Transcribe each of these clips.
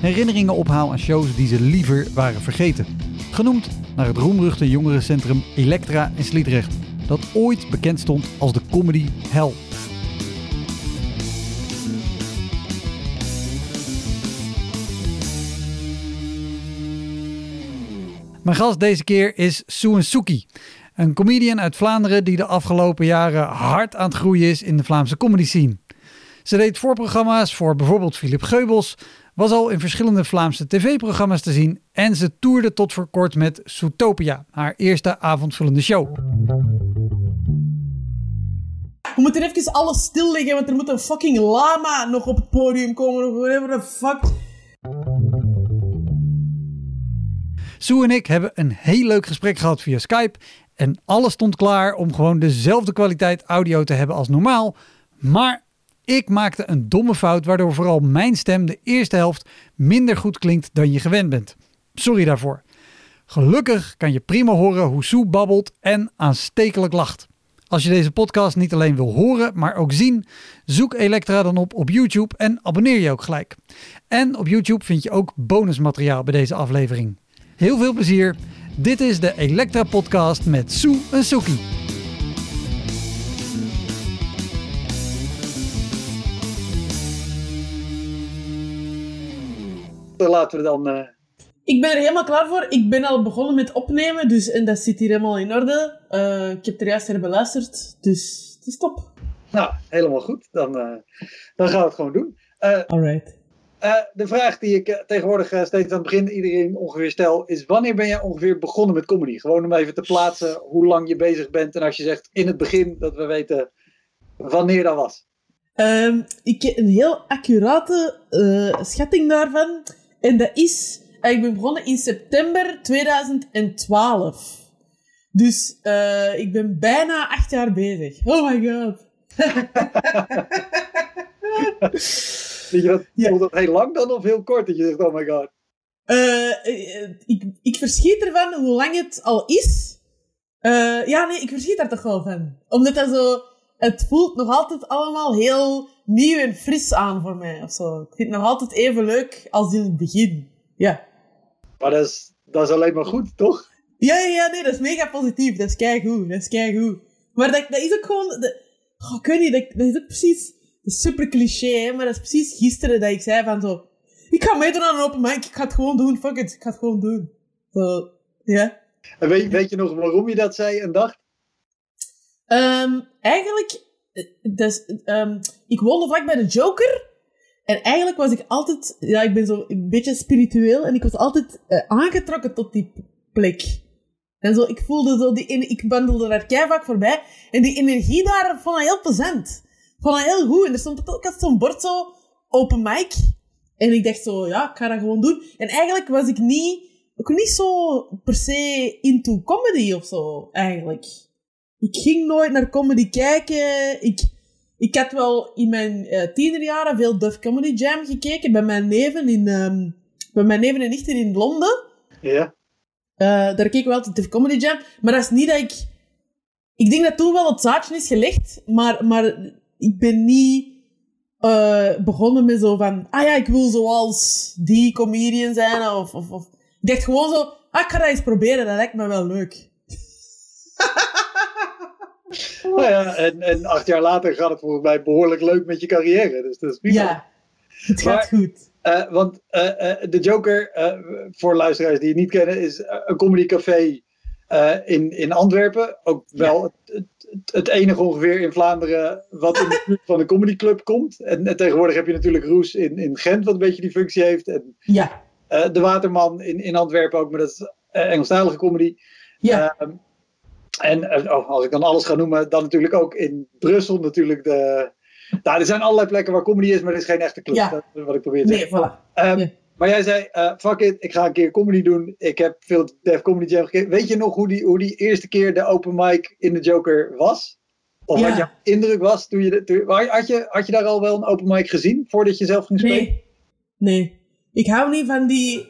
herinneringen ophaal aan shows die ze liever waren vergeten. Genoemd naar het roemruchte jongerencentrum Elektra in Sliedrecht, dat ooit bekend stond als de comedy hell. Mijn gast deze keer is Sue Suki. Een comedian uit Vlaanderen die de afgelopen jaren hard aan het groeien is in de Vlaamse comedy scene. Ze deed voorprogramma's voor bijvoorbeeld Philip Geubels, was al in verschillende Vlaamse tv-programma's te zien en ze toerde tot voor kort met Zootopia, haar eerste avondvullende show. We moeten even alles stilleggen, want er moet een fucking lama nog op het podium komen of whatever the fuck. Sue en ik hebben een heel leuk gesprek gehad via Skype en alles stond klaar om gewoon dezelfde kwaliteit audio te hebben als normaal, maar ik maakte een domme fout waardoor vooral mijn stem de eerste helft minder goed klinkt dan je gewend bent. Sorry daarvoor. Gelukkig kan je prima horen hoe Sue babbelt en aanstekelijk lacht. Als je deze podcast niet alleen wil horen, maar ook zien, zoek Elektra dan op op YouTube en abonneer je ook gelijk. En op YouTube vind je ook bonusmateriaal bij deze aflevering. Heel veel plezier. Dit is de Elektra Podcast met Sue en Suki. Laten we dan. Uh... Ik ben er helemaal klaar voor. Ik ben al begonnen met opnemen, dus, en dat zit hier helemaal in orde. Uh, ik heb er juist naar beluisterd, dus het is top. Nou, helemaal goed. Dan, uh, dan gaan we het gewoon doen. Alright. de vraag die ik tegenwoordig steeds aan het begin iedereen ongeveer stel, is wanneer ben je ongeveer begonnen met comedy? Gewoon om even te plaatsen hoe lang je bezig bent. En als je zegt in het begin, dat we weten wanneer dat was. Um, ik heb een heel accurate schatting daarvan. En dat is, eh, ik ben begonnen in september 2012. Dus uh, ik ben bijna acht jaar bezig. Oh my god. Vind je dat, ja. dat heel lang dan of heel kort dat je zegt oh my god? Uh, ik, ik verschiet ervan hoe lang het al is. Uh, ja, nee, ik verschiet daar toch wel van. Omdat dat zo... Het voelt nog altijd allemaal heel nieuw en fris aan voor mij. Of zo. Ik vind het nog altijd even leuk als in het begin. Ja. Maar dat is, dat is alleen maar goed, toch? Ja, ja, ja, nee, dat is mega positief. Dat is keigoed, dat is goed. Maar dat, dat is ook gewoon... Dat, oh, ik weet niet, dat, dat is ook precies... Is super cliché, maar dat is precies gisteren dat ik zei van zo... Ik ga meedoen aan een open mic, ik ga het gewoon doen, fuck it, ik ga het gewoon doen. Zo, ja. En weet, weet je nog waarom je dat zei en dacht? Um, eigenlijk dus, um, ik woonde vlak bij de Joker. En eigenlijk was ik altijd, ja, ik ben zo een beetje spiritueel en ik was altijd uh, aangetrokken tot die plek. En zo, ik voelde zo die, ik wandelde daar keihard voorbij en die energie daar vond ik heel plezant. Vond ik heel goed. En er stond ook altijd zo'n bord zo, open mic. En ik dacht zo, ja, ik ga dat gewoon doen. En eigenlijk was ik niet, ook niet zo per se into comedy of zo, eigenlijk. Ik ging nooit naar comedy kijken. Ik, ik had wel in mijn uh, tienerjaren veel Duff Comedy Jam gekeken bij mijn neven in, um, bij mijn neven en nichten in Londen. Ja. Uh, daar keek ik wel altijd Duff Comedy Jam. Maar dat is niet dat ik... Ik denk dat toen wel het zaadje is gelegd, maar, maar ik ben niet uh, begonnen met zo van... Ah ja, ik wil zoals die comedian zijn, of... of, of. Ik dacht gewoon zo... Ah, ik ga dat eens proberen, dat lijkt me wel leuk. nou ja, en, en acht jaar later gaat het volgens mij behoorlijk leuk met je carrière. Dus dat is prima. Ja, het gaat goed. Uh, want uh, uh, de Joker, voor luisteraars die het niet kennen, is een comedycafé eh, in, in Antwerpen. Ook wel het, het, het, enige ongeveer in Vlaanderen wat in de buurt van een comedyclub komt. En, en, tegenwoordig heb je natuurlijk Roes in, in Gent, wat een beetje die functie heeft. En, ja. De Waterman in, in Antwerpen ook, maar dat is Engelstalige comedy. Ja. Ehm, en oh, als ik dan alles ga noemen, dan natuurlijk ook in Brussel natuurlijk de... Nou, er zijn allerlei plekken waar comedy is, maar er is geen echte club. Ja. Dat is wat ik probeer te nee, zeggen. Voilà. Um, Ja. Maar jij zei, uh, fuck it, ik ga een keer comedy doen. Ik heb veel Def Comedy Jam gekeken. Weet je nog hoe die, hoe die eerste keer de open mic in de Joker was? Of Ja. wat jouw indruk was? Toen je, toen, had, je, had je daar al wel een open mic gezien voordat je zelf ging spelen? Nee. Nee. Ik hou niet van die...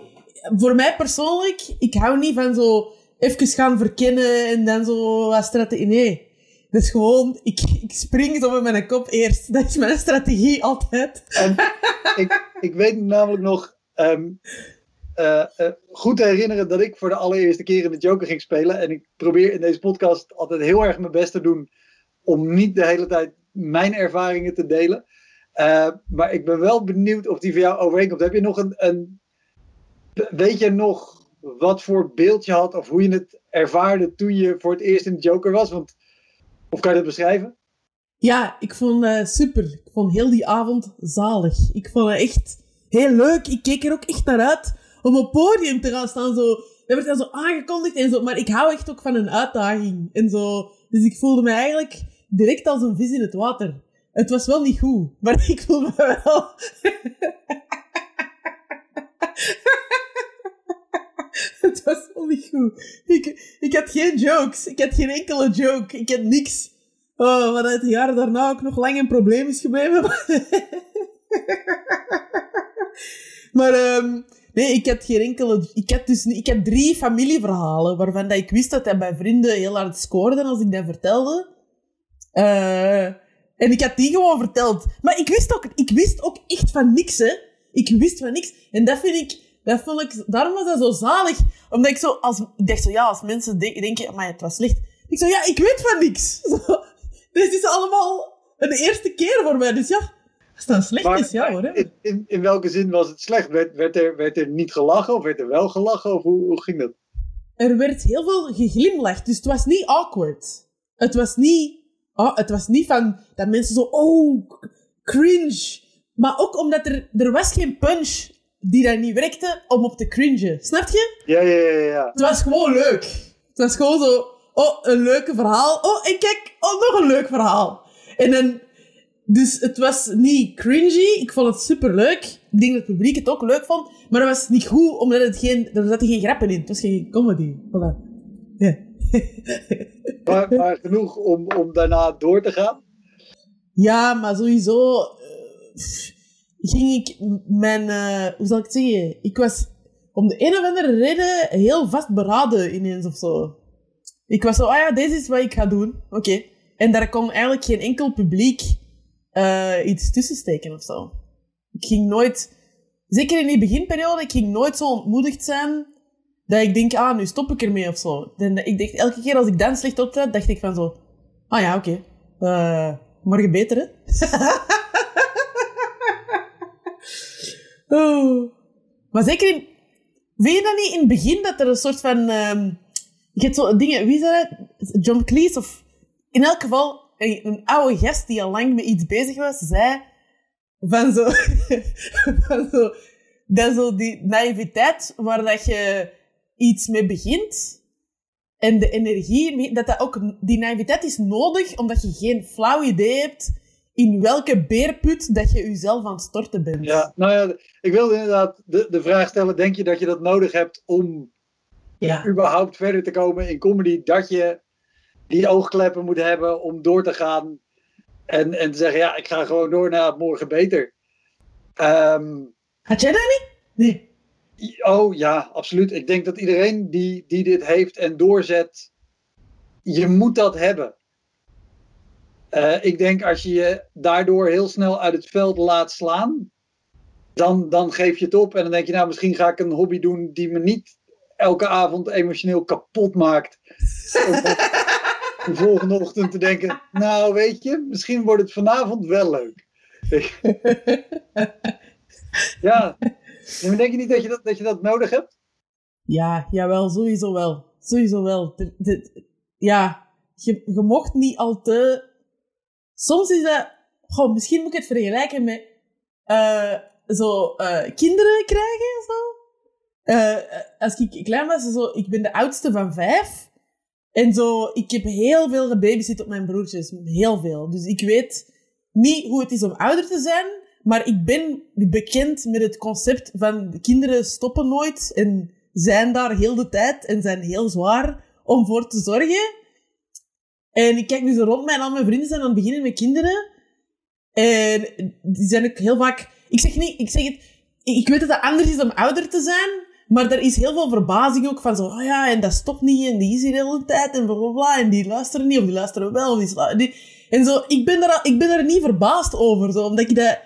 Voor mij persoonlijk, ik hou niet van zo even gaan verkennen en dan zo wat strategie. Nee. Is gewoon, ik, ik spring zo met mijn kop eerst. Dat is mijn strategie altijd. En ik, ik weet me namelijk nog ehm, eh, eh, goed te herinneren dat ik voor de allereerste keer in de Joker ging spelen. En ik probeer in deze podcast altijd heel erg mijn best te doen om niet de hele tijd mijn ervaringen te delen. Eh, maar ik ben wel benieuwd of die voor jou overeenkomt. Heb je nog een, een. Weet je nog wat voor beeld je had of hoe je het ervaarde toen je voor het eerst in de Joker was? Want, of kan je dat beschrijven? Ja, ik vond het super. Ik vond heel die avond zalig. Ik vond het echt heel leuk. Ik keek er ook echt naar uit om op podium te gaan staan. Zo. Dat werd dan zo aangekondigd en zo. Maar ik hou echt ook van een uitdaging. En zo. Dus ik voelde me eigenlijk direct als een vis in het water. Het was wel niet goed, maar ik voelde me wel... het was wel niet goed. Ik, ik had geen jokes. Ik had geen enkele joke. Ik had niks. Oh, wat het jaar daarna ook nog lang een probleem is gebleven. maar ehm, nee, ik had geen enkele... Ik had, dus, ik had drie familieverhalen waarvan dat ik wist dat hij bij vrienden heel hard scoorde als ik dat vertelde. Eh, en ik had die gewoon verteld. Maar ik wist, ook, ik wist ook echt van niks, hè. Ik wist van niks. En dat vind ik... Dat vond ik... Daarom was dat zo zalig. Omdat ik zo... Als, ik dacht zo, ja, als mensen denken, denken maar het was slecht. Ik zo, ja, ik weet van niks. Zo, dit is allemaal een eerste keer voor mij. Dus ja, als dan slecht is, ja hoor. hè. in, in, in welke zin was het slecht? Werd, werd, er, werd er niet gelachen of werd er wel gelachen? Of hoe, hoe ging dat? Er werd heel veel geglimlacht, dus het was niet awkward. Het was niet... Oh, het was niet van dat mensen zo... Oh, cringe. Maar ook omdat er... Er was geen punch die daar niet werkte om op te cringen. Snap je? Ja, ja, ja, ja. Het was gewoon leuk. Het was gewoon zo... Oh, een leuke verhaal. Oh, en kijk, oh, nog een leuk verhaal. En dan... Dus het was niet cringy. Ik vond het superleuk. Ik denk dat het publiek het ook leuk vond. Maar het was niet goed, omdat het geen, er zaten geen grappen in. Het was geen comedy. Voilà. Ja. Maar, maar genoeg om, om daarna door te gaan. Ja, maar sowieso eh, ging ik mijn, eh, hoe zal ik het zeggen? Ik was om de een of andere reden heel vastberaden ineens of zo. Ik was zo, ah ja, deze is wat ik ga doen. Oké. En daar kon eigenlijk geen enkel publiek eh, iets tussen steken of zo. Ik ging nooit, zeker in die beginperiode, ik ging nooit zo ontmoedigd zijn dat ik denk, ah, nu stop ik ermee of zo. Dan, ik dacht, elke keer als ik dan slecht optrad, dacht ik van zo, ah ja, oké. Eh, morgen beter, hè? oh. Maar zeker in... Weet je dat niet in het begin dat er een soort van... ehm je hebt zo dingen... Wie is dat? John Cleese of... In elk geval, een, een oude gast die al lang met iets bezig was, zei van zo... van zo dat zo die naïviteit waar dat je iets mee begint en de energie, dat dat ook, die naïviteit is nodig omdat je geen flauw idee hebt in welke beerput dat je jezelf aan het storten bent. Ja, nou ja, ik wilde inderdaad de, de vraag stellen: denk je dat je dat nodig hebt om Ja. überhaupt verder te komen in comedy? Dat je die oogkleppen moet hebben om door te gaan en, en te zeggen: ja, ik ga gewoon door naar morgen beter. Ehm, Had jij dat niet? Nee. Oh ja, absoluut. Ik denk dat iedereen die, die dit heeft en doorzet, je moet dat hebben. Eh, ik denk als je je daardoor heel snel uit het veld laat slaan, dan, dan geef je het op en dan denk je, nou misschien ga ik een hobby doen die me niet elke avond emotioneel kapot maakt. De volgende ochtend te denken, nou weet je, misschien wordt het vanavond wel leuk. ja, denk je niet dat je dat, dat je dat nodig hebt? Ja, jawel, sowieso wel. Sowieso wel. Ja, je, je mocht niet al te... Soms is dat... Goh, misschien moet ik het vergelijken met... eh, zo eh, kinderen krijgen zo. Eh, als ik klein was, zo, ik ben de oudste van vijf. En zo, ik heb heel veel gebabysit op mijn broertjes. Heel veel. Dus ik weet niet hoe het is om ouder te zijn. Maar ik ben bekend met het concept van de kinderen stoppen nooit. En zijn daar heel de tijd. En zijn heel zwaar om voor te zorgen. En ik kijk nu rond mij en al mijn vrienden zijn aan het beginnen met kinderen. En die zijn ook heel vaak... Ik zeg niet... Ik zeg het... Ik weet dat het anders is om ouder te zijn. Maar er is heel veel verbazing ook van zo... Oh ja, en dat stopt niet. En die is hier de hele tijd. En bla bla bla. En die luisteren niet. Of die luisteren wel. Of en zo... Ik ben, daar, ik ben daar niet verbaasd over. Zo, omdat ik dat...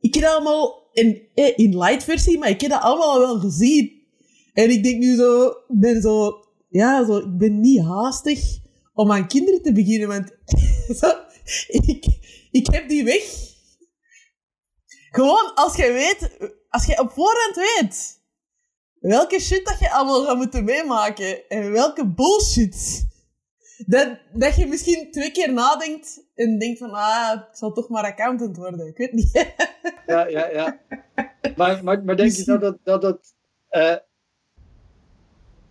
Ik heb dat allemaal in, eh, in light versie. Maar ik heb dat allemaal al wel gezien. En ik denk nu zo... Ben zo... Ja, zo... Ik ben niet haastig om aan kinderen te beginnen. Want... zo, ik, ik heb die weg. Gewoon als je weet, als je op voorhand weet welke shit dat je allemaal gaat moeten meemaken en welke bullshit, dat, dat je misschien twee keer nadenkt en denkt van, ah, ik zal toch maar accountant worden. Ik weet niet. Ja, ja, ja. Maar, maar, maar denk je dat dat, dat, dat eh,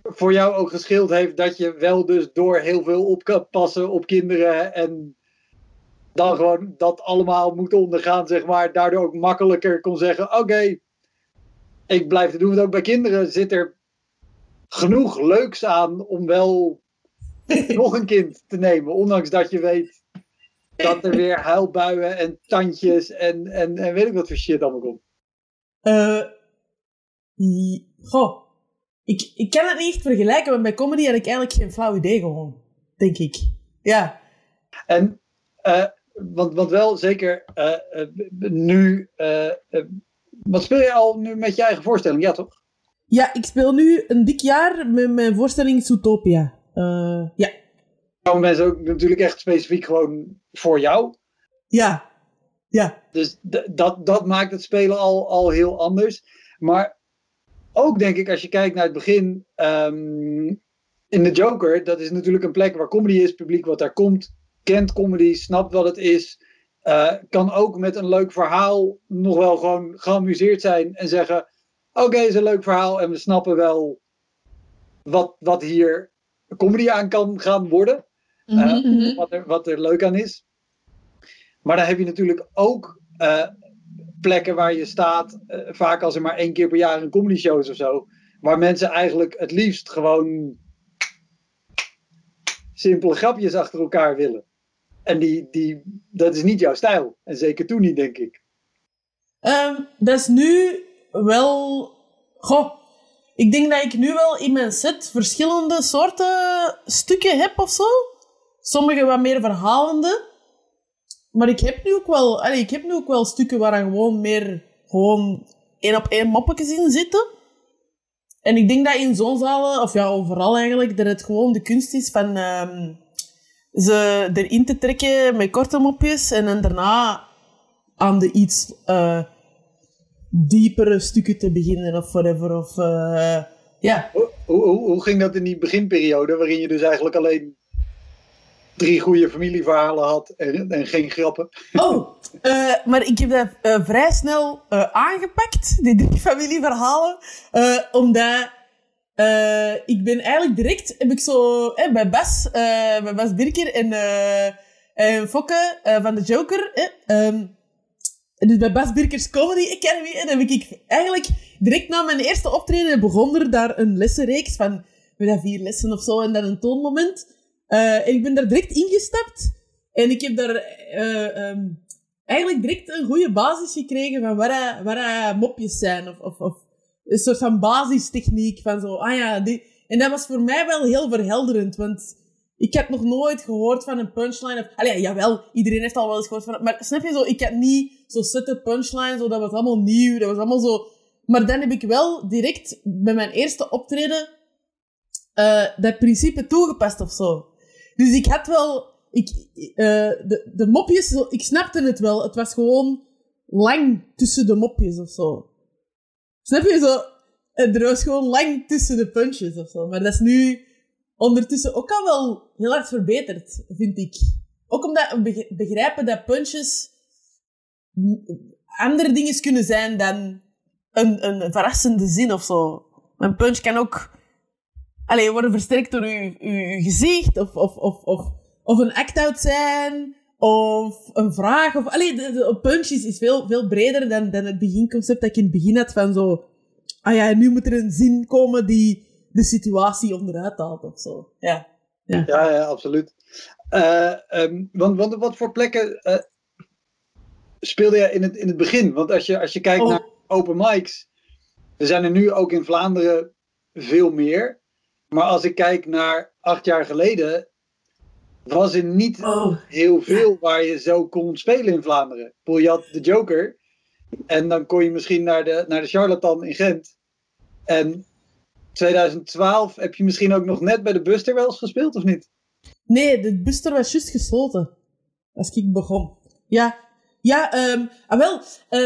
voor jou ook gescheeld heeft dat je wel dus door heel veel op kan passen op kinderen en dan gewoon dat allemaal moet ondergaan, zeg maar, daardoor ook makkelijker kon zeggen, oké, ik blijf het doen, want ook bij kinderen zit er genoeg leuks aan om wel nog een kind te nemen, ondanks dat je weet dat er weer huilbuien en tandjes en, en, en weet ik wat voor shit allemaal komt. Eh, goh. Ik, ik kan het niet echt vergelijken, want bij comedy had ik eigenlijk geen flauw idee gewoon. Denk ik. Ja. En, eh, want, want wel zeker eh, eh, nu, eh, wat speel je al nu met je eigen voorstelling? Ja, toch? Ja, ik speel nu een dik jaar met mijn voorstelling Zootopia. Ja. Komen mensen ook natuurlijk echt specifiek gewoon voor jou. Ja. Ja. Dus dat, dat maakt het spelen al, al heel anders. Maar ook denk ik, als je kijkt naar het begin, ehm, in de Joker, dat is natuurlijk een plek waar comedy is, publiek wat daar komt, kent comedy, snapt wat het is, eh, kan ook met een leuk verhaal nog wel gewoon geamuseerd zijn en zeggen, oké, is een leuk verhaal en we snappen wel wat, wat hier comedy aan kan gaan worden. Eh, wat, er, wat er leuk aan is. Maar dan heb je natuurlijk ook eh, plekken waar je staat, vaak als er maar één keer per jaar een comedy show is of zo, waar mensen eigenlijk het liefst gewoon simpele grapjes achter elkaar willen. En die, die, dat is niet jouw stijl. En zeker toen niet, denk ik. Ehm, dat is nu wel... Goh. Ik denk dat ik nu wel in mijn set verschillende soorten stukken heb of zo. Sommige wat meer verhalende. Maar ik heb nu ook wel, allee, ik heb nu ook wel stukken waar gewoon meer gewoon één op één moppetjes in zitten. En ik denk dat in zo'n zalen, of ja, overal eigenlijk, dat het gewoon de kunst is van ehm, ze erin te trekken met korte mopjes en dan daarna aan de iets eh, diepere stukken te beginnen of whatever. Of, eh, ja. Hoe, hoe, hoe- hoe ging dat in die beginperiode, waarin je dus eigenlijk alleen drie goede familieverhalen had en, en geen grappen? Oh, eh, maar ik heb dat vrij snel aangepakt, die drie familieverhalen. omdat eh, ik ben eigenlijk direct, heb ik zo bij Bas, eh, bij Bas Birker en, eh en Fokke van de Joker. eh, ehm, dus bij Bas Birkers Comedy Academy. En heb ik eigenlijk direct na mijn eerste optreden begon er daar een lessenreeks van vier lessen of zo en dan een toonmoment. En ik ben daar direct ingestapt. En ik heb daar eh, ehm, eigenlijk direct een goede basis gekregen van waar, waar mopjes zijn. Of, of, of een soort van basistechniek van zo, ah ja, die... En dat was voor mij wel heel verhelderend, want ik had nog nooit gehoord van een punchline. Of, allee, jawel, iedereen heeft al wel eens gehoord van... Maar snap je zo, ik had niet zo zette punchline, zo, dat was allemaal nieuw, dat was allemaal zo... Maar dan heb ik wel direct bij mijn eerste optreden eh, dat principe toegepast of zo. Dus ik had wel... Ik, eh, de, de mopjes, ik snapte het wel. Het was gewoon lang tussen de mopjes of zo. Snap je zo? Er was gewoon lang tussen de punches of zo. Maar dat is nu ondertussen ook al wel heel hard verbeterd, vind ik. Ook omdat we beg- begrijpen dat punches m- andere dingen kunnen zijn dan een, een verrassende zin of zo. Een punch kan ook allee, worden versterkt door uw gezicht, of, of, of, of, of een act-out zijn, of een vraag. Of, allee, de, de, is, veel, veel breder dan, dan het beginconcept dat ik in het begin had van zo... Ah ja, nu moet er een zin komen die de situatie onderuit haalt of zo. Ja. Ja, ja absoluut. Eh, ehm, want, want wat voor plekken eh, speelde je in het, in het begin? Want als je, als je kijkt Oh. naar open mics, er zijn er nu ook in Vlaanderen veel meer. Maar als ik kijk naar acht jaar geleden, was er niet Oh. heel veel waar je zo kon spelen in Vlaanderen. Je had de Joker en dan kon je misschien naar de, naar de Charlatan in Gent. En 2012 heb je misschien ook nog net bij de Buster wel eens gespeeld, of niet? Nee, de Buster was juist gesloten. Als ik begon. Ja. Ja, ehm ah, wel. eh,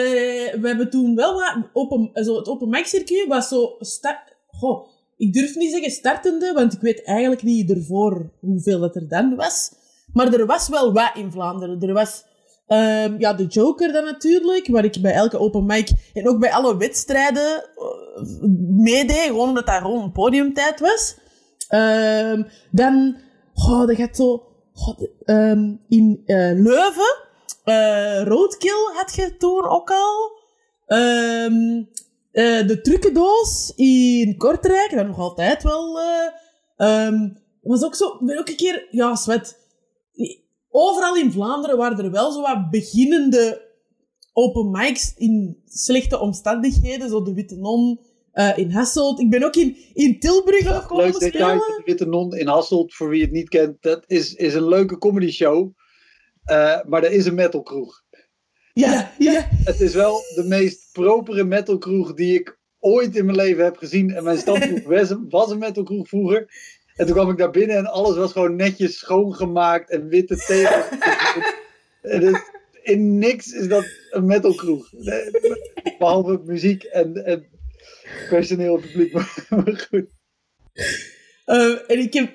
we hebben toen wel wat open, zo het open mic circuit was zo sta- Goh, ik durf niet zeggen startende, want ik weet eigenlijk niet ervoor hoeveel dat er dan was. Maar er was wel wat in Vlaanderen. Er was ehm, ja, de Joker dan natuurlijk, waar ik bij elke open mic en ook bij alle wedstrijden eh, meedeed, gewoon omdat dat gewoon een podiumtijd was. Ehm, dan, oh, dat gaat zo, ehm, in eh, Leuven, eh, Roadkill had je toen ook al. Eh, de trucendoos in Kortrijk, dat nog altijd wel. ehm, was ook zo, ben ook een keer, ja, zwet. Overal in Vlaanderen waren er wel zo wat beginnende open mics in slechte omstandigheden, zo de Witte Non eh, in Hasselt. Ik ben ook in, in Tilburg nog komen Leuk detail, spelen. de Witte Non in Hasselt, voor wie het niet kent, dat is, is een leuke comedy show. Maar dat is een metalkroeg. Ja, ja. Het is wel de meest propere metalkroeg die ik ooit in mijn leven heb gezien. En mijn standpunt was een, was een metalkroeg vroeger. En toen kwam ik daar binnen en alles was gewoon netjes schoongemaakt en witte tegels. Het- in niks is dat een metalkroeg. Behalve muziek en, en personeel en publiek. Maar goed. Eh, en ik heb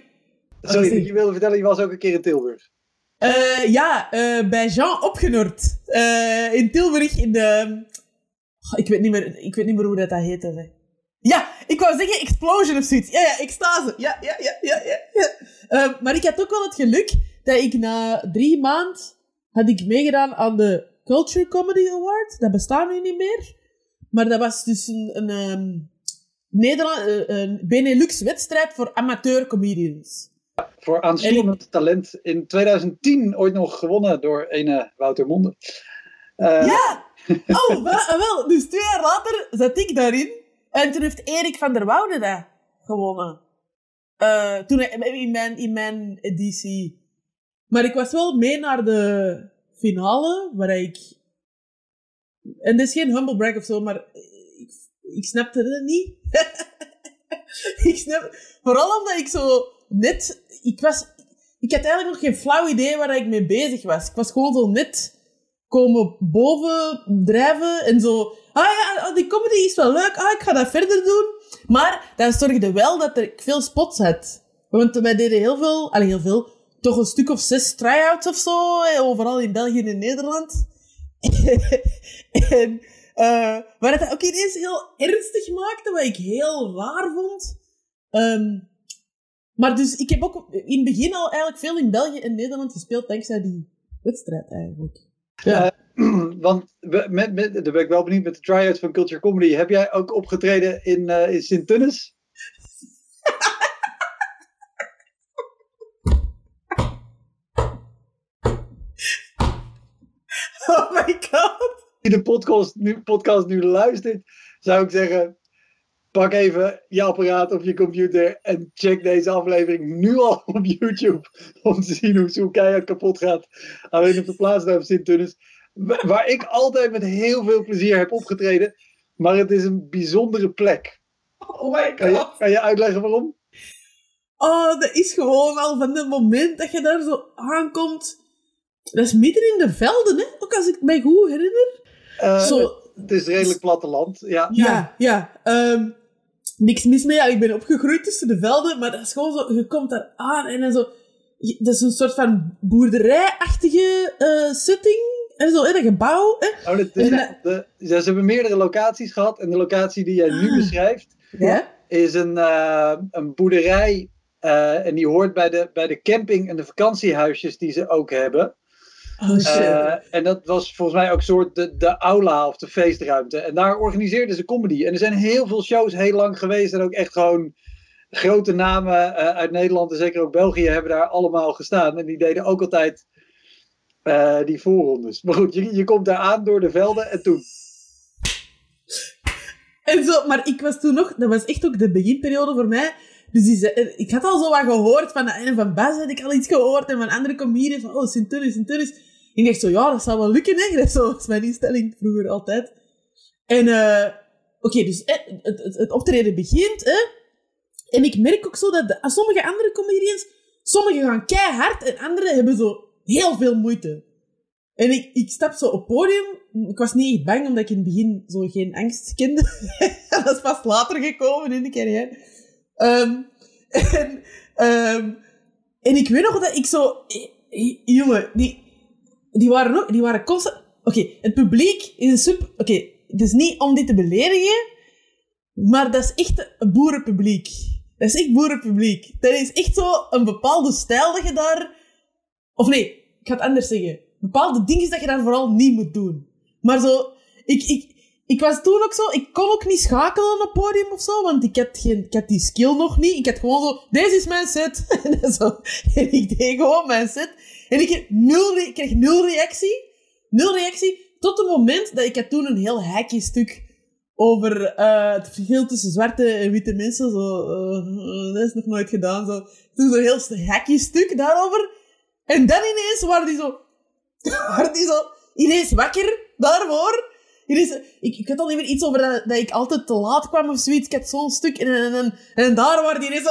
Sorry, je wilde vertellen, je was ook een keer in Tilburg. Eh, ja, eh, bij Jean opgenord. Eh, in Tilburg, in de... Ik, weet niet meer, ik weet niet meer hoe dat, dat heette. Zeg. Ja, ik wou zeggen Explosion of zoiets. Ja, ja, extase. Ja, ja, ja, ja, ja. ja. Eh, maar ik had ook wel het geluk dat ik na drie maanden had ik meegedaan aan de Culture Comedy Award. Dat bestaat nu niet meer. Maar dat was dus een, een, ehm, Nederland, een Benelux-wedstrijd voor amateur comedians. Voor aanstormend talent. In 2010 ooit nog gewonnen door ene Wouter Monde. Eh, Ja! Oh, wel, wel. Dus twee jaar later zat ik daarin. En toen heeft Erik van der Woude dat gewonnen. Eh, toen in mijn, in mijn editie. Maar ik was wel mee naar de finale, waar ik... En dat is geen humble brag of zo, maar ik, ik snapte het niet. ik snap... Vooral omdat ik zo net... Ik was... Ik had eigenlijk nog geen flauw idee waar ik mee bezig was. Ik was gewoon zo net komen boven drijven en zo. Ah ja, die comedy is wel leuk. Ah, ik ga dat verder doen. Maar dat zorgde wel dat ik veel spots had. Want wij deden heel veel, allee, heel veel, toch een stuk of zes try-outs of zo, eh, overal in België en Nederland. en, eh waar het dat ook ineens heel ernstig maakte, wat ik heel raar vond. Ehm, maar dus, ik heb ook in het begin al eigenlijk veel in België en Nederland gespeeld, dankzij die wedstrijd eigenlijk. Ja. Want we- met, met, daar ben ik wel benieuwd met de try-outs van Culture Comedy. Heb jij ook opgetreden in, eh in Sint-Tunis? Oh my god. Die de podcast nu, podcast nu luistert, zou ik zeggen... Pak even je apparaat of je computer en check deze aflevering nu al op YouTube. Om te zien hoe zo keihard kapot gaat. Alleen op de plaats daar op Sint-Tunis. Wa- Waar ik altijd met heel veel plezier heb opgetreden. Maar het is een bijzondere plek. Oh my Kan je, god. kan je uitleggen waarom? Oh, dat is gewoon al van het moment dat je daar zo aankomt. Dat is midden in de velden, hè? Ook als ik mij goed herinner. Eh, Zo, Het is redelijk platteland. Ja. ja, ja. ehm, niks mis mee. Ja, ik ben opgegroeid tussen de velden, maar dat is gewoon zo, je komt daar aan en dan zo, je- dat is een soort van boerderijachtige eh setting. En zo, in een gebouw. Hè? Oh, dat is- En, de, ja, ze hebben meerdere locaties gehad. En de locatie die jij nu Ah. beschrijft, is een, eh, een boerderij. eh, en die hoort bij de, bij de camping en de vakantiehuisjes die ze ook hebben. Oh shit. Eh, en dat was volgens mij ook soort de, de aula of de feestruimte. En daar organiseerden ze comedy. En er zijn heel veel shows heel lang geweest. En ook echt gewoon grote namen eh, uit Nederland en zeker ook België hebben daar allemaal gestaan. En die deden ook altijd eh, die voorrondes. Maar goed, je, je komt daar aan door de velden en toen. En zo, maar ik was toen nog, dat was echt ook de beginperiode voor mij. Dus eh, ik had al zo wat gehoord van, en van Bas had ik al iets gehoord en van andere comedians van, oh, Sint-Tunis, Sint-Tunis. Ik dacht zo, ja, dat zou wel lukken, hè. Dat was mijn instelling vroeger altijd. En, eh oké, dus eh, het, het, optreden begint, hè. En ik merk ook zo dat de, sommige andere comedians, sommigen gaan keihard en anderen hebben zo heel veel moeite. En ik, ik stap zo op podium. Ik was niet echt bang, omdat ik in het begin zo geen angst kende. dat is pas later gekomen in de carrière. Ehm, en, ehm, en ik weet nog dat ik zo... Jongen, die, die waren ook... Die waren constant... Oké, het publiek is een sub... Oké, het is niet om dit te beledigen, maar dat is echt een boerenpubliek. Dat is echt boerenpubliek. Dat is echt zo een bepaalde stijl dat je daar... Of nee, ik ga het anders zeggen. Bepaalde dingen dat je daar vooral niet moet doen. Maar zo... Ik, ik, ik was toen ook zo... Ik kon ook niet schakelen op podium of zo, want ik had, geen, ik had die skill nog niet. Ik had gewoon zo... Deze is mijn set. en, zo. en ik deed gewoon mijn set. En ik kreeg nul, ik kreeg nul reactie. Nul reactie. Tot het moment dat ik had toen een heel hacky stuk over eh, het verschil tussen zwarte en witte mensen. Zo, eh, dat is nog nooit gedaan. Zo. Toen zo'n heel hacky stuk daarover. En dan ineens waren die zo... waren die zo ineens wakker daarvoor. Ineens, ik, ik had al meer iets over dat, dat ik altijd te laat kwam of zoiets. Ik had zo'n stuk en, en, en, daar waren die zo...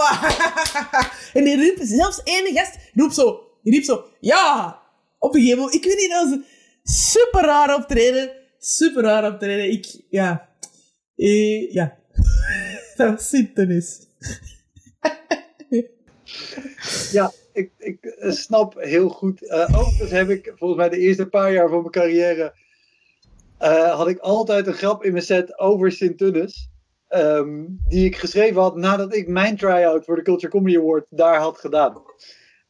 en die riep, zelfs ene gast roept zo... Die riep zo... Ja! Op een gegeven moment... Ik weet niet, dat super raar optreden. Super raar optreden. Ik... Ja... Eh, ja. dat was Sint-Denis. Ja, ik, ik snap heel goed. Eh overigens heb ik volgens mij de eerste paar jaar van mijn carrière. Eh, had ik altijd een grap in mijn set over Sint-Tunis. ehm, die ik geschreven had nadat ik mijn try-out voor de Culture Comedy Award daar had gedaan.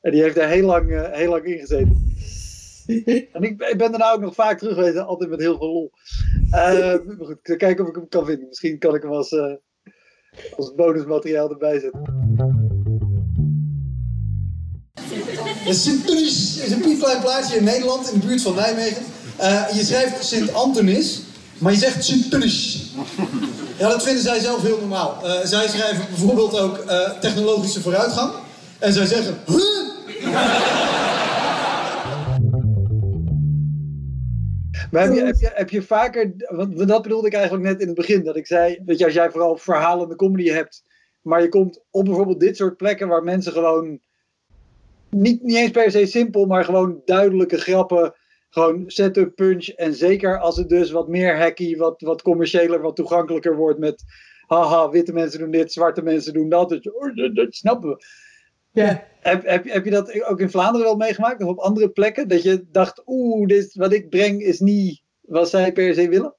En die heeft daar heel lang, eh, heel lang in gezeten. En ik, ben- ik ben daarna ook nog vaak terug geweest, altijd met heel veel lol. Eh, maar goed, ik zal kijken of ik hem kan vinden. Misschien kan ik hem als, eh, als bonusmateriaal erbij zetten. Sint-Tunis is een piepklein plaatsje in Nederland, in de buurt van Nijmegen. Eh, je schrijft Sint-Antonis, maar je zegt Sint-Tunis. Ja, dat vinden zij zelf heel normaal. Eh, zij schrijven bijvoorbeeld ook eh, technologische vooruitgang. En zij zeggen, huh? Maar heb je, heb, je, heb je vaker, want dat bedoelde ik eigenlijk net in het begin, dat ik zei, dat als jij vooral verhalende comedy hebt, maar je komt op bijvoorbeeld dit soort plekken waar mensen gewoon, niet, niet eens per se simpel, maar gewoon duidelijke grappen, gewoon setup, punch, en zeker als het dus wat meer hacky, wat, wat commerciëler, wat toegankelijker wordt met, haha, witte mensen doen dit, zwarte mensen doen dat, dat, oh, dat, dat snappen we. Ja. Heb, heb, heb je dat ook in Vlaanderen wel meegemaakt of op andere plekken? Dat je dacht, oeh, dit, wat ik breng is niet wat zij per se willen?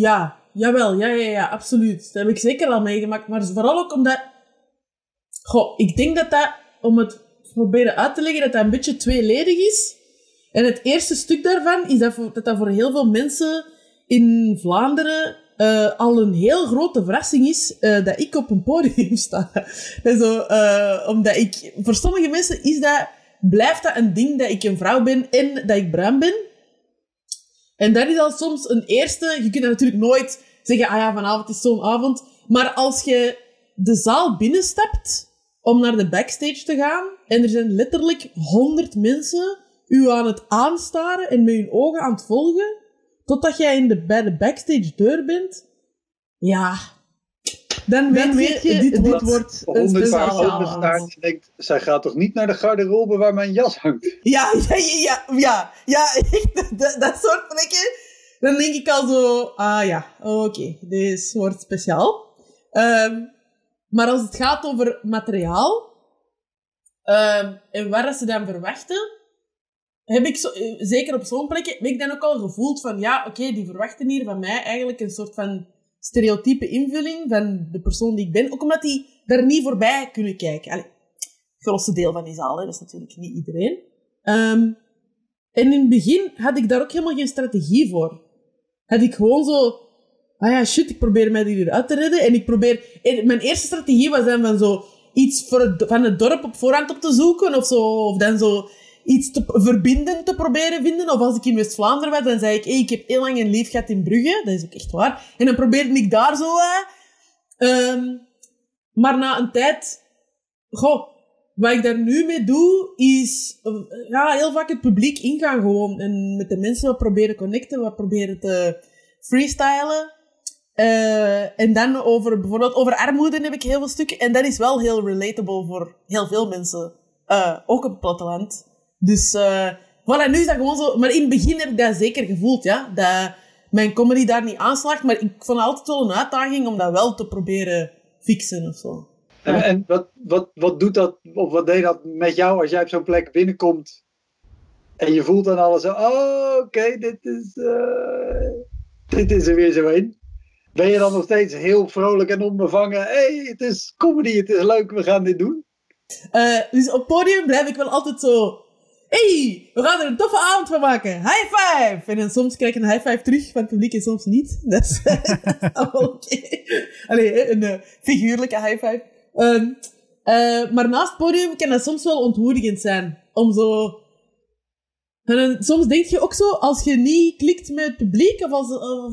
Ja, jawel, ja, ja, ja, absoluut. Dat heb ik zeker al meegemaakt, maar vooral ook omdat... Goh, ik denk dat dat, om het te proberen uit te leggen, dat dat een beetje tweeledig is. En het eerste stuk daarvan is dat voor, dat, voor heel veel mensen in Vlaanderen eh, al een heel grote verrassing is eh, dat ik op een podium sta. En zo, eh, omdat ik... Voor sommige mensen is dat, blijft dat een ding dat ik een vrouw ben en dat ik bruin ben. En dat is al soms een eerste. Je kunt natuurlijk nooit zeggen, ah ja, vanavond is zo'n avond. Maar als je de zaal binnenstapt om naar de backstage te gaan, en er zijn letterlijk honderd mensen u aan het aanstaren en met hun ogen aan het volgen, totdat jij in de, bij de backstage deur bent, ja, dan weet, Dan weet je, je, dit, dit wordt een en denkt, zij gaat toch niet naar de garderobe waar mijn jas hangt? Ja, ja, ja, ja, ja, echt, dat, dat soort plekken. dan denk ik al zo, ah ja, oké, deze wordt speciaal. Ehm, maar als het gaat over materiaal, ehm, en waar ze dan verwachten, heb ik zo, eh, zeker op zo'n plek, heb ik dan ook al gevoeld van, ja, oké, die verwachten hier van mij eigenlijk een soort van stereotype invulling van de persoon die ik ben. Ook omdat die daar niet voorbij kunnen kijken. Allee, het grootste deel van die zaal, hè, dat is natuurlijk niet iedereen. Ehm, en in het begin had ik daar ook helemaal geen strategie voor. Had ik gewoon zo... Ah ja, shit, ik probeer mij hier uit te redden. En ik probeer... Mijn eerste strategie was dan van zo... Iets van het dorp op voorhand op te zoeken. Of, zo, of dan zo iets te, verbinden te proberen vinden. Of als ik in West-Vlaanderen was, dan zei ik... Ik heb heel lang een lief gehad in Brugge. Dat is ook echt waar. En dan probeerde ik daar zo... Uh, maar na een tijd... Goh, wat ik daar nu mee doe, is ja, heel vaak het publiek ingaan gewoon. En met de mensen wat proberen connecten, wat proberen te freestylen. Uh, en dan over, bijvoorbeeld over armoede heb ik heel veel stukken. En dat is wel heel relatable voor heel veel mensen. Ook op het platteland. Dus, uh, voilà, nu is dat gewoon zo. Maar in het begin heb ik dat zeker gevoeld, ja. Dat mijn comedy daar niet aanslaagt. Maar ik vond het altijd wel een uitdaging om dat wel te proberen fixen of zo. En, en, wat, wat, wat doet dat, of wat deed dat met jou als jij op zo'n plek binnenkomt en je voelt dan alles zo, oh, oké, dit, is, uh, dit is er weer zo een. Ben je dan nog steeds heel vrolijk en onbevangen? Hé, hey, het is comedy, het is leuk, we gaan dit doen? Uh, dus op podium blijf ik wel altijd zo, hey, we gaan er een toffe avond van maken. High five! En soms krijg ik een high five terug van het publiek en soms niet. Dat is oké. Okay. Allee, een uh, figuurlijke high five. Um, uh, maar naast het podium kan dat soms wel ontmoedigend zijn. Om zo... En soms denk je ook zo, als je niet klikt met het publiek, of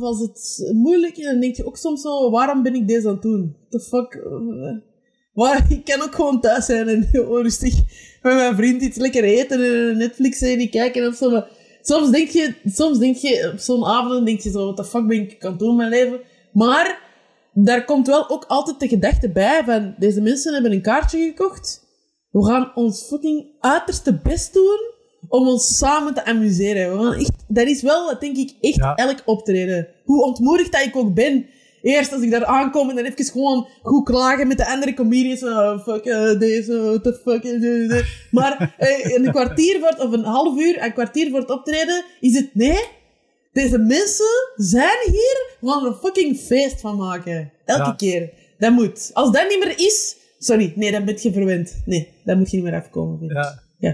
als, het moeilijk is, dan denk je ook soms zo, waarom ben ik deze aan het doen? The fuck? Waar, ik kan ook gewoon thuis zijn en heel rustig met mijn vriend iets lekker eten en een Netflix-serie kijken of zo. Maar soms denk je, soms denk je op zo'n avond, denk je zo, wat de fuck ben ik aan het doen in mijn leven? Maar daar komt wel ook altijd de gedachte bij van, deze mensen hebben een kaartje gekocht. We gaan ons fucking uiterste best doen om ons samen te amuseren. Gaan echt, dat is wel, denk ik, echt ja. elk optreden. Hoe ontmoedigd dat ik ook ben. Eerst als ik daar aankom en dan even gewoon goed klagen met de andere comedians. Oh, fuck uh, deze, what the fuck. Uh, maar uh, een kwartier voor, of een half uur, een kwartier voor het optreden, is het nee, deze mensen zijn hier, we gaan er een fucking feest van maken. Elke ja. keer. Dat moet. Als dat niet meer is, sorry, nee, dan ben je verwend. Nee, dat moet je niet meer afkomen. Vind ja. ja.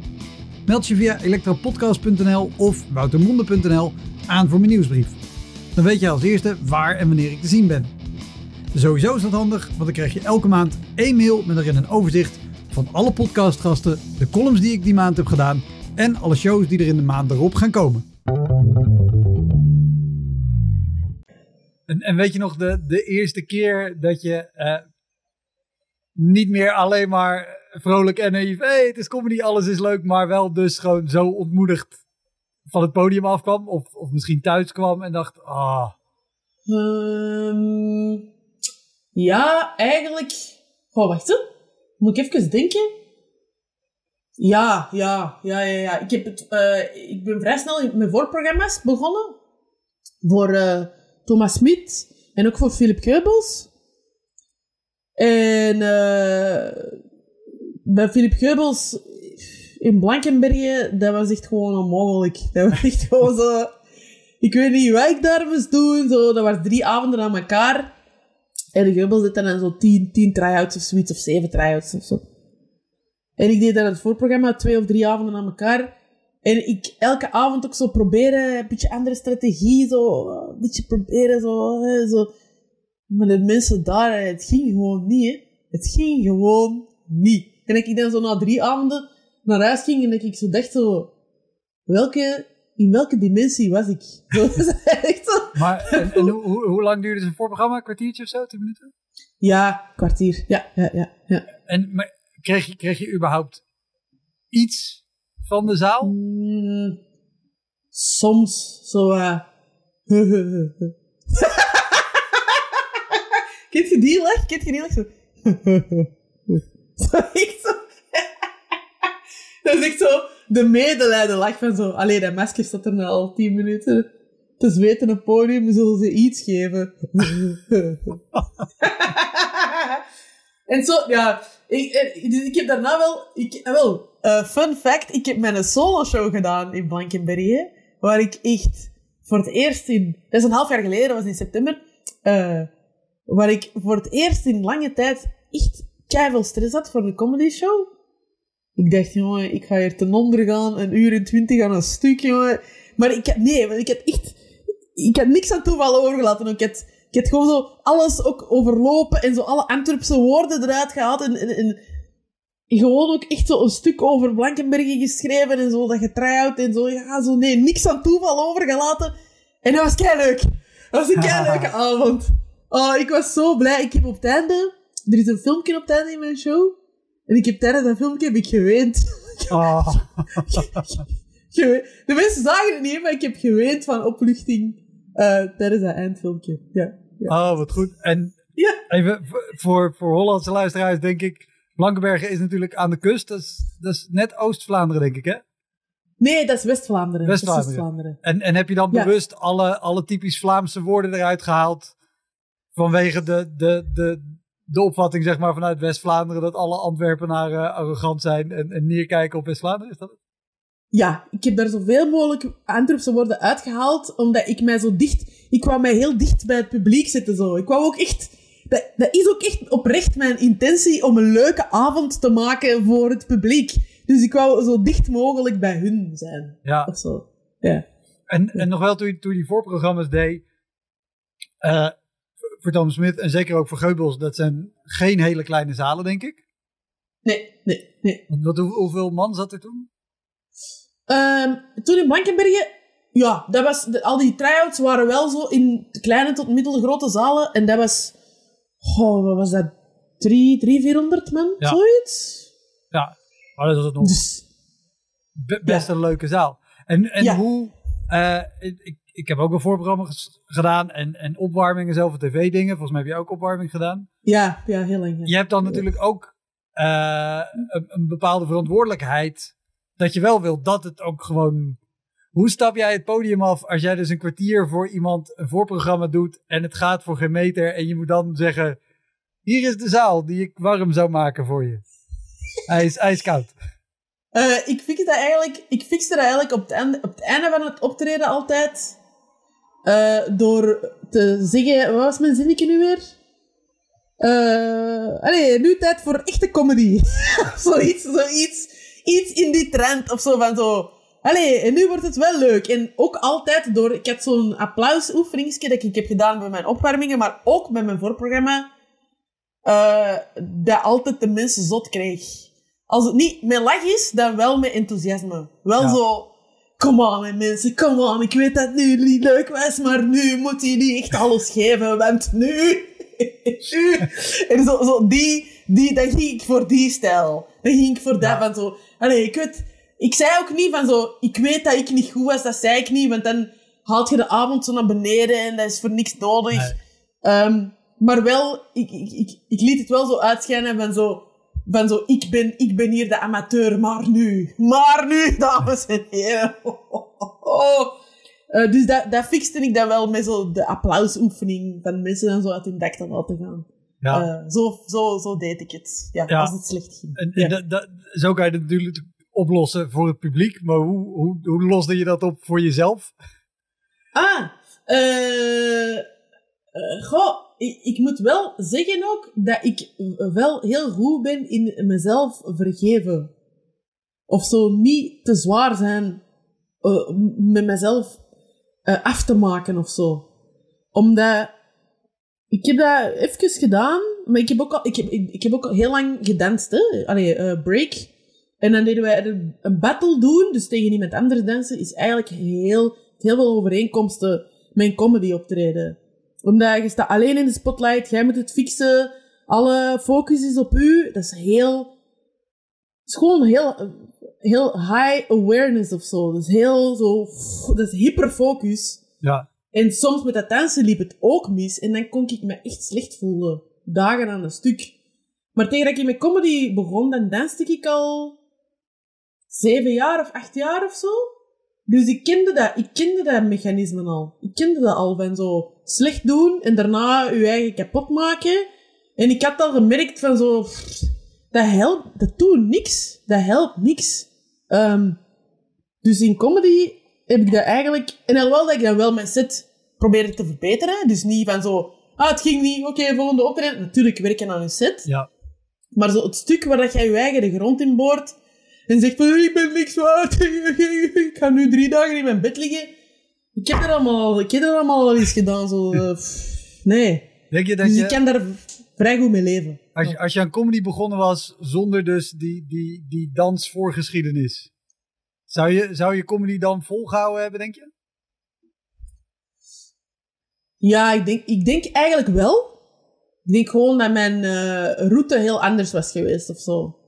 Meld je via elektropodcast.nl of woutermonde.nl aan voor mijn nieuwsbrief. Dan weet je als eerste waar en wanneer ik te zien ben. Sowieso is dat handig, want dan krijg je elke maand één mail met erin een overzicht van alle podcastgasten, de columns die ik die maand heb gedaan en alle shows die er in de maand erop gaan komen. En, en weet je nog de, de eerste keer dat je uh, niet meer alleen maar vrolijk en naïef, hey, het is comedy, alles is leuk, maar wel dus gewoon zo ontmoedigd van het podium afkwam? Of, of misschien thuis kwam en dacht, ah. Um, ja, eigenlijk. Oh, wacht hè. Moet ik even denken? Ja, ja, ja, ja, ja. Ik, heb het, uh, ik ben vrij snel met voorprogramma's begonnen. Voor uh, Thomas Smit en ook voor Philip Keubels. En uh, bij Philip Geubels in Blankenbergen, dat was echt gewoon onmogelijk. Dat was echt gewoon zo... Ik weet niet wat ik daar moest doen. Zo, dat was drie avonden aan elkaar. En Geubels deed dan zo tien, tien try-outs of zoiets, of zeven try-outs of zo. En ik deed dan het voorprogramma twee of drie avonden aan elkaar. En ik elke avond ook zo proberen, een beetje andere strategie, zo, een beetje proberen, zo, zo. Maar de mensen daar, het ging gewoon niet. Het ging gewoon niet. En dat ik dan zo na drie avonden naar huis ging en dat ik zo dacht zo, welke, in welke dimensie was ik? Echt zo, Maar en, en hoe, hoe, hoe lang duurde zijn voorprogramma? Een kwartiertje of zo? Tien minuten? Ja, kwartier. Ja, ja, ja. ja. En maar, kreeg, je, kreeg je überhaupt iets van de zaal? Mm, soms zo. eh Kent je die lach? Kent je die lach? Zo. zo echt zo. dat is echt zo de medelijden lach van zo. Allee, dat masker staat er nu al tien minuten te zweten op het podium. Zullen ze iets geven? en zo, ja. Ik, eh, dus ik heb daarna wel... Ik, eh, wel, eh, fun fact. Ik heb mijn solo show gedaan in Blankenberge. Waar ik echt voor het eerst in... Dat is een half jaar geleden, dat was in september. waar ik voor het eerst in lange tijd echt keiveel stress had voor de comedy show. Ik dacht, jongen, ik ga hier ten onder gaan, een uur en twintig aan een stuk, jongen. Maar ik had, nee, want ik had echt, ik had niks aan toeval overgelaten. Ik had, ik had gewoon zo alles ook overlopen en zo alle Antwerpse woorden eruit gehaald en, en, en gewoon ook echt zo een stuk over Blankenbergen geschreven en zo, dat je try-out en zo. Ja, zo, nee, niks aan toeval overgelaten. En dat was kei leuk. Dat was een kei leuke avond. Oh, ik was zo blij. Ik heb op het einde, er is een filmpje op het einde in mijn show. En ik heb tijdens dat filmpje heb ik geweend. Oh. De mensen zagen het niet, maar ik heb geweend van opluchting eh, tijdens dat eindfilmpje. Ja. ja. oh, wat goed. En Ja. even voor, voor Hollandse luisteraars denk ik... Blankenbergen is natuurlijk aan de kust. Dat is, dat is net Oost-Vlaanderen, denk ik, hè? Nee, dat is West-Vlaanderen. West-Vlaanderen. En, en heb je dan Ja. bewust alle, alle typisch Vlaamse woorden eruit gehaald? Vanwege de, de, de, de opvatting, zeg maar, vanuit West-Vlaanderen... dat alle Antwerpenaren arrogant zijn en, en neerkijken op West-Vlaanderen? Is dat het? Ja, ik heb daar zoveel mogelijk Antwerpse woorden uitgehaald, omdat ik mij zo dicht... Ik wou mij heel dicht bij het publiek zetten, zo. Ik wou ook echt... Dat, dat is ook echt oprecht mijn intentie om een leuke avond te maken voor het publiek. Dus ik wou zo dicht mogelijk bij hun zijn, Ja. of zo. Ja. En, en nog wel toen je, toen je die voorprogramma's deed, eh, voor- Tom Smit en zeker ook voor Geubels, dat zijn geen hele kleine zalen, denk ik. Nee, nee, nee. Wat, hoe- hoeveel man zat er toen? Ehm, toen in Blankenbergen, ja, dat was, de- al die try-outs waren wel zo in kleine tot middelgrote zalen. En dat was, oh, wat was dat? Drie, drie, vierhonderd man, Ja. zoiets? Ja, maar dat was het nog Dus, be- best een leuke zaal. En, en Ja. hoe, eh, ik, ik heb ook een voorprogramma gedaan en, en opwarmingen, zelf tv-dingen. Volgens mij heb je ook opwarming gedaan. ja, ja, heel lang. ja. Je hebt dan natuurlijk ook eh, een, een bepaalde verantwoordelijkheid. Dat je wel wilt dat het ook gewoon. Hoe stap jij het podium af als jij dus een kwartier voor iemand een voorprogramma doet en het gaat voor geen meter en je moet dan zeggen: Hier is de zaal die ik warm zou maken voor je. Hij is ijskoud. Eh, ik fix dat eigenlijk, ik fixte dat eigenlijk op het einde, op het einde van het optreden altijd. Eh, door te zeggen, wat was mijn zinnetje nu weer? Eh, allee, nu tijd voor echte comedy. zoiets, zoiets, iets in die trend of zo van zo. Allee, en nu wordt het wel leuk. En ook altijd door, ik had zo'n applausoefeningsje dat ik heb gedaan bij mijn opwarmingen, maar ook bij mijn voorprogramma, eh, dat altijd de mensen zot kreeg. Als het niet met lach is, dan wel met enthousiasme. Wel Ja. zo, come on hè, mensen, come on. Ik weet dat het nu niet leuk was, maar nu moet je niet echt alles geven, want nu... nu. En zo, zo die, die, dan ging ik voor die stijl. Dan ging ik voor dat Ja. van zo... Allee, ik weet... Ik zei ook niet van zo, ik weet dat ik niet goed was, dat zei ik niet, want dan haalt je de avond zo naar beneden en dat is voor niks nodig. Nee. Ehm, maar wel, ik, ik, ik, ik liet het wel zo uitschijnen van zo, van zo ik, ben, ik ben hier de amateur, maar nu. Maar nu, dames en heren. Eh, dus dat, dat fixte ik dan wel met zo de applausoefening van mensen dan zo uit hun dak te laten gaan. Ja. Eh, zo, zo, zo deed ik het. Ja, Ja. als het slecht ging. En, Ja. en dat, dat, zo kan je het natuurlijk oplossen voor het publiek. Maar hoe, hoe, hoe loste je dat op voor jezelf? Ah, eh, eh, goh, ik, moet wel zeggen ook dat ik wel heel goed ben in mezelf vergeven. Of zo niet te zwaar zijn eh, met mezelf eh, af te maken of zo. Omdat, ik heb dat even gedaan, maar ik heb ook al, ik heb, ik, heb ook al heel lang gedanst, hè. Allee, eh, break. En dan deden wij een, battle doen, dus tegen iemand anders dansen, is eigenlijk heel, heel veel overeenkomsten mijn comedy optreden. Omdat je staat alleen in de spotlight, jij moet het fixen, alle focus is op u. Dat is heel... Het is gewoon heel, heel high awareness of zo. Dat is heel zo... Dat is hyperfocus. Ja. En soms met dat dansen liep het ook mis. En dan kon ik me echt slecht voelen. Dagen aan een stuk. Maar tegen dat ik met comedy begon, dan danste ik al zeven jaar of acht jaar of zo. Dus ik kende dat, ik kende dat mechanisme al. Ik kende dat al van zo slecht doen en daarna je eigen kapot maken. En ik had al gemerkt van zo, pff, dat helpt, dat doet niks. Dat helpt niks. Ehm, dus in comedy heb ik dat eigenlijk, en alhoewel dat ik dan wel mijn set probeerde te verbeteren, dus niet van zo, ah het ging niet, oké, volgende optreden. Natuurlijk werken aan een set. Ja. Maar zo het stuk waar dat jij je eigen de grond in boort en zegt van, ik ben niks waard, ik ga nu drie dagen in mijn bed liggen. Ik heb dat allemaal, ik heb dat allemaal al eens gedaan, zo, eh, nee. Denk je dat Dus je, ik kan daar vrij goed mee leven. als je, als je aan comedy begonnen was zonder dus die, die, die dansvoorgeschiedenis, zou je, zou je comedy dan volgehouden hebben, denk je? Ja, ik denk, ik denk eigenlijk wel. Ik denk gewoon dat mijn eh, route heel anders was geweest of zo.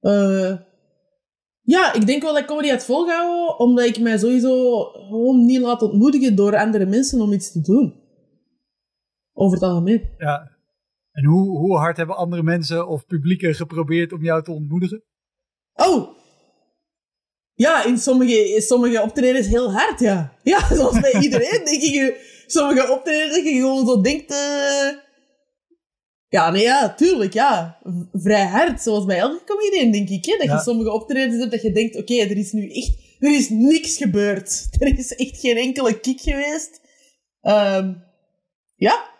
Eh, ja, ik denk wel dat ik comedy had volgehouden, omdat ik mij sowieso gewoon niet laat ontmoedigen door andere mensen om iets te doen. Over het algemeen. Ja. En hoe, hoe hard hebben andere mensen of publieken geprobeerd om jou te ontmoedigen? Oh! Ja, in sommige, in sommige optredens heel hard, ja. Ja, zoals bij iedereen, denk ik. Sommige optredens dat je gewoon zo denkt... eh, Ja, nee, ja, tuurlijk, ja. V- Vrij hard, zoals bij elke comedian, denk ik. Hè? Dat Ja. je sommige optredens hebt dat je denkt... Oké, er is nu echt... Er is niks gebeurd. Er is echt geen enkele kick geweest. Ehm, ja.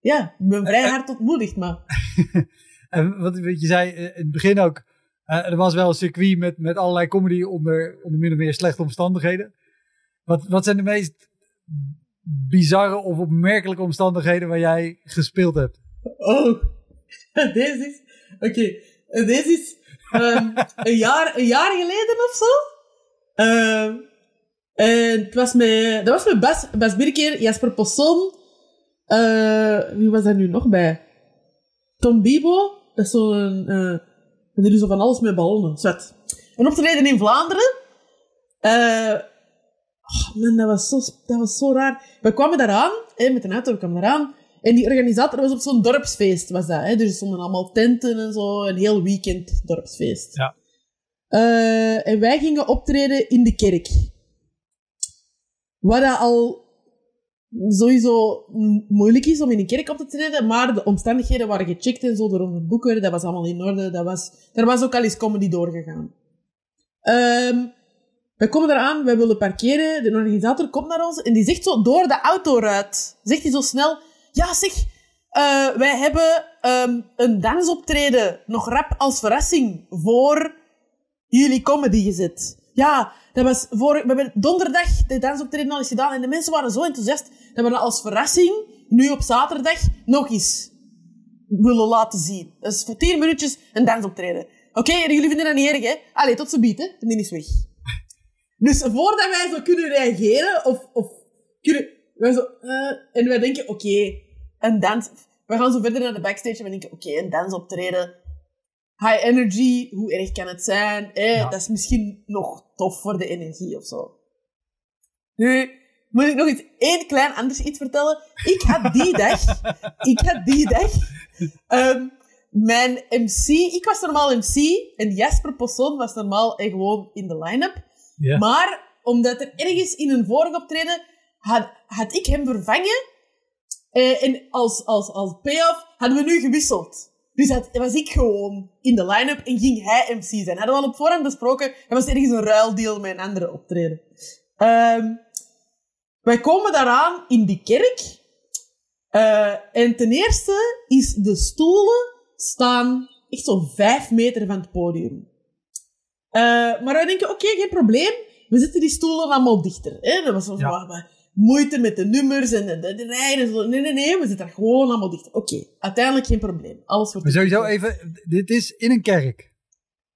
Ja, ik ben vrij hard ontmoedigd, maar... En wat, je zei eh, in het begin ook, eh, er was wel een circuit met, met allerlei comedy onder, onder min of meer slechte omstandigheden. Wat, wat zijn de meest bizarre of opmerkelijke omstandigheden waar jij gespeeld hebt? Oh, deze is... Oké, deze is ehm, een, jaar, een jaar geleden of zo. Ehm, en het was met, dat was met Bas, Bas Birkeer, Jasper Posson. eh, wie was daar nu nog bij? Tom Bibo. Dat is zo'n... eh die doen zo van alles met ballonnen. Zwet. Een optreden in Vlaanderen. Eh oh man, dat was, zo, dat was zo raar. We kwamen daaraan, hè, met een auto, we kwamen daaraan. En die organisator was op zo'n dorpsfeest, was dat. Hè? Dus er stonden allemaal tenten en zo. Een heel weekend dorpsfeest. Ja. Eh, en wij gingen optreden in de kerk. Wat dat al sowieso moeilijk is om in een kerk op te treden, maar de omstandigheden waren gecheckt en zo door onze boeker. Dat was allemaal in orde. Dat was, er was ook al eens comedy doorgegaan. Ehm wij komen eraan, wij willen parkeren. De organisator komt naar ons en die zegt zo door de autoruit, zegt hij zo snel, ja zeg, eh, wij hebben ehm, een dansoptreden nog rap als verrassing voor jullie comedy gezet. Ja, dat was voor, we hebben donderdag de dansoptreden al eens gedaan en de mensen waren zo enthousiast dat we dat als verrassing nu op zaterdag nog eens willen laten zien. Dat is voor 10 minuutjes een dansoptreden. Oké, en jullie vinden dat niet erg, hè? Allee, tot ze bieten. En die is weg. Dus voordat wij zo kunnen reageren, of, of kunnen... Wij zo, eh, en wij denken, oké, een dans... We gaan zo verder naar de backstage en we denken, oké, een dansoptreden. High energy, hoe erg kan het zijn? Eh, Ja. Dat is misschien nog tof voor de energie of zo. Nu, moet ik nog iets, één klein anders iets vertellen. Ik had die dag, ik had die dag, ehm, mijn MC, ik was normaal MC en Jasper Posson was normaal eh, gewoon in de line-up. Ja. Maar omdat er ergens in een vorig optreden had, had ik hem vervangen. Eh, en als, als, als payoff hadden we nu gewisseld. Dus had, was ik gewoon in de line-up en ging hij MC zijn. Hadden we al op voorhand besproken. Er was ergens een ruildeal met een andere optreden. Ehm, wij komen daaraan in die kerk. Eh, en ten eerste is de stoelen staan echt zo'n vijf meter van het podium. Eh, maar wij denken, oké, geen probleem. We zetten die stoelen allemaal dichter. Hè? Dat was zo Ja. Moeite met de nummers en de, de, de rijden. en zo. Nee, nee, nee, we zitten daar gewoon allemaal dichter. Oké, uiteindelijk geen probleem. Alles wordt Maar sowieso even, dit is in een kerk.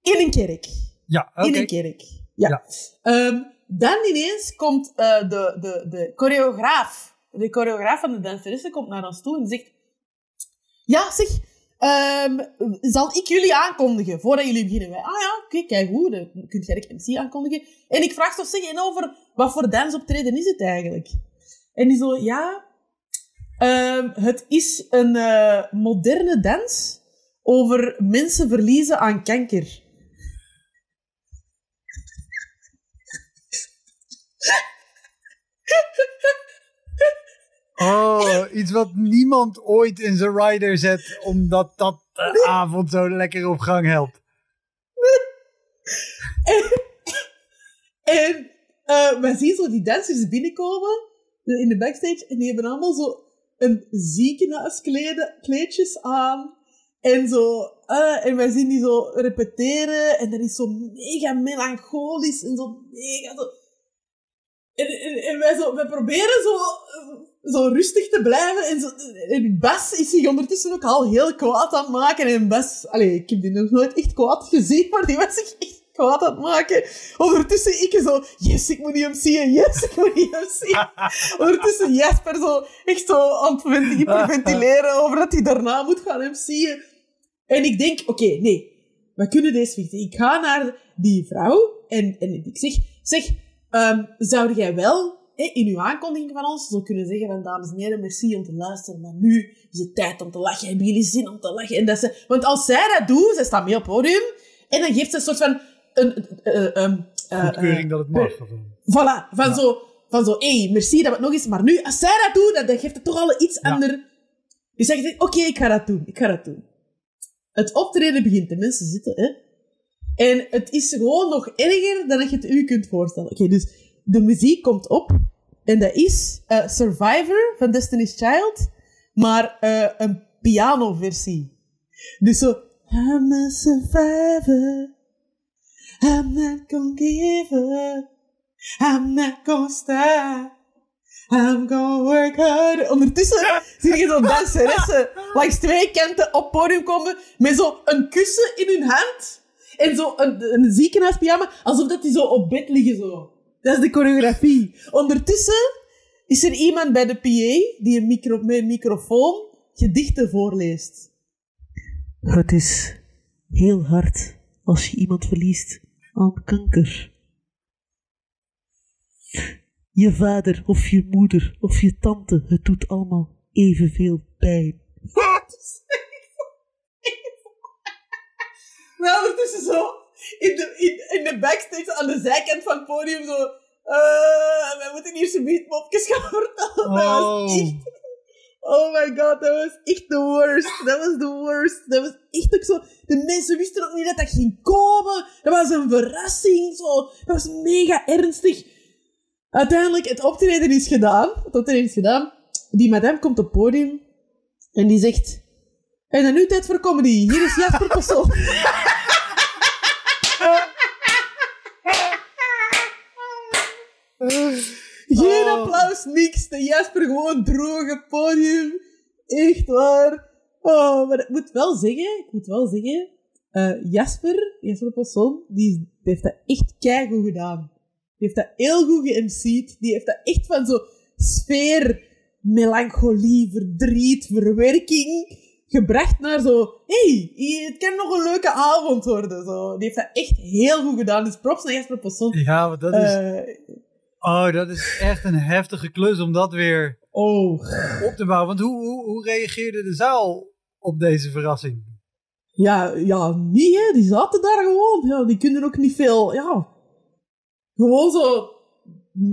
In een kerk. Ja, oké. In een kerk. Ja. Ja. Ehm, dan ineens komt eh, de, de, de choreograaf, de choreograaf van de danseressen komt naar ons toe en zegt... Ja, zeg, ehm, zal ik jullie aankondigen voordat jullie beginnen? Wij, ah ja, oké, kijk hoe, dan kun jij de MC aankondigen. En ik vraag toch zeggen over wat voor dansoptreden is het eigenlijk? En die zo, ja, ehm, het is een eh, moderne dans over mensen verliezen aan kanker. Oh, iets wat niemand ooit in zijn rider zet, omdat dat de avond zo lekker op gang helpt. En, en eh, we zien zo die dansers binnenkomen eh, in de backstage en die hebben allemaal zo een ziekenhuiskleedjes aan. En zo, eh, en wij zien die zo repeteren en dat is zo mega melancholisch en zo mega zo... En, en, wij, zo, wij proberen zo, zo rustig te blijven. En, zo, en Bas is zich ondertussen ook al heel kwaad aan het maken. En Bas, allee, ik heb die nog nooit echt kwaad gezien, maar die was zich echt kwaad aan het maken. Ondertussen ik zo, yes, ik moet hem zien, yes, ik moet hem zien. Ondertussen Jasper zo, echt zo aan het hyperventileren over dat hij daarna moet gaan hem zien. En ik denk, oké, nee, we kunnen deze fixen. Ik ga naar die vrouw en, en ik zeg, zeg, um, zou jij wel in uw aankondiging van ons zo kunnen zeggen van dames en heren, merci om te luisteren, maar nu is het tijd om te lachen. Hebben jullie zin om te lachen? En dat ze, want als zij dat doet, zij staat mee op het podium, en dan geeft ze een soort van... Een, uh, uh, uh, Goedkeuring dat het mag. Voilà, van ja. zo, van zo, hé, hey, merci dat we het nog eens, maar nu, als zij dat doet, dan, geeft het toch al iets ja. ander. Dus je, oké, ik ga dat doen, ik ga dat doen. Het optreden begint, de mensen zitten, hè. En het is gewoon nog erger dan dat je het u kunt voorstellen. Oké, okay, dus de muziek komt op. En dat is uh, Survivor van Destiny's Child. Maar uh, een pianoversie. Dus zo... I'm a survivor. I'm not gonna give up. I'm not gonna stop. I'm gonna work. Ondertussen zie je zo'n danseressen langs twee kanten op podium komen met zo een kussen in hun hand. En zo een, een ziekenhuispyjama, alsof dat die zo op bed liggen zo. Dat is de choreografie. Ondertussen is er iemand bij de PA die een micro, met een microfoon gedichten voorleest. Het is heel hard als je iemand verliest aan kanker. Je vader of je moeder of je tante, het doet allemaal evenveel pijn. Nou, ondertussen zo in de, in, in de backstage aan de zijkant van het podium zo. Uh, wij moeten hier zo'n mopjes gaan vertellen. Oh. Dat was Oh. echt. Oh my god, dat was echt de worst. Dat was de worst. Dat was echt ook zo. De mensen wisten ook niet dat dat ging komen. Dat was een verrassing. Zo. Dat was mega ernstig. Uiteindelijk, het optreden is gedaan. Het optreden is gedaan. Die madame komt op podium. En die zegt... En dan nu tijd voor comedy. Hier is Jasper Possel. Geen applaus, niks. De Jasper gewoon droge podium. Echt waar. Oh, maar ik moet wel zeggen, ik moet wel zeggen, eh, Jasper, Jasper Posson, die, die heeft dat echt keigoed gedaan. Die heeft dat heel goed geMC'd. Die heeft dat echt van zo sfeer, melancholie, verdriet, verwerking gebracht naar zo, hey, het kan nog een leuke avond worden. Zo. Die heeft dat echt heel goed gedaan. Dus props naar Jasper Posson. Ja, want dat is, Eh, oh, dat is echt een heftige klus om dat weer oh, op te bouwen. Want hoe, hoe, hoe reageerde de zaal op deze verrassing? Ja, ja, niet hè. Die zaten daar gewoon. Ja, die kunnen ook niet veel, ja. Gewoon zo...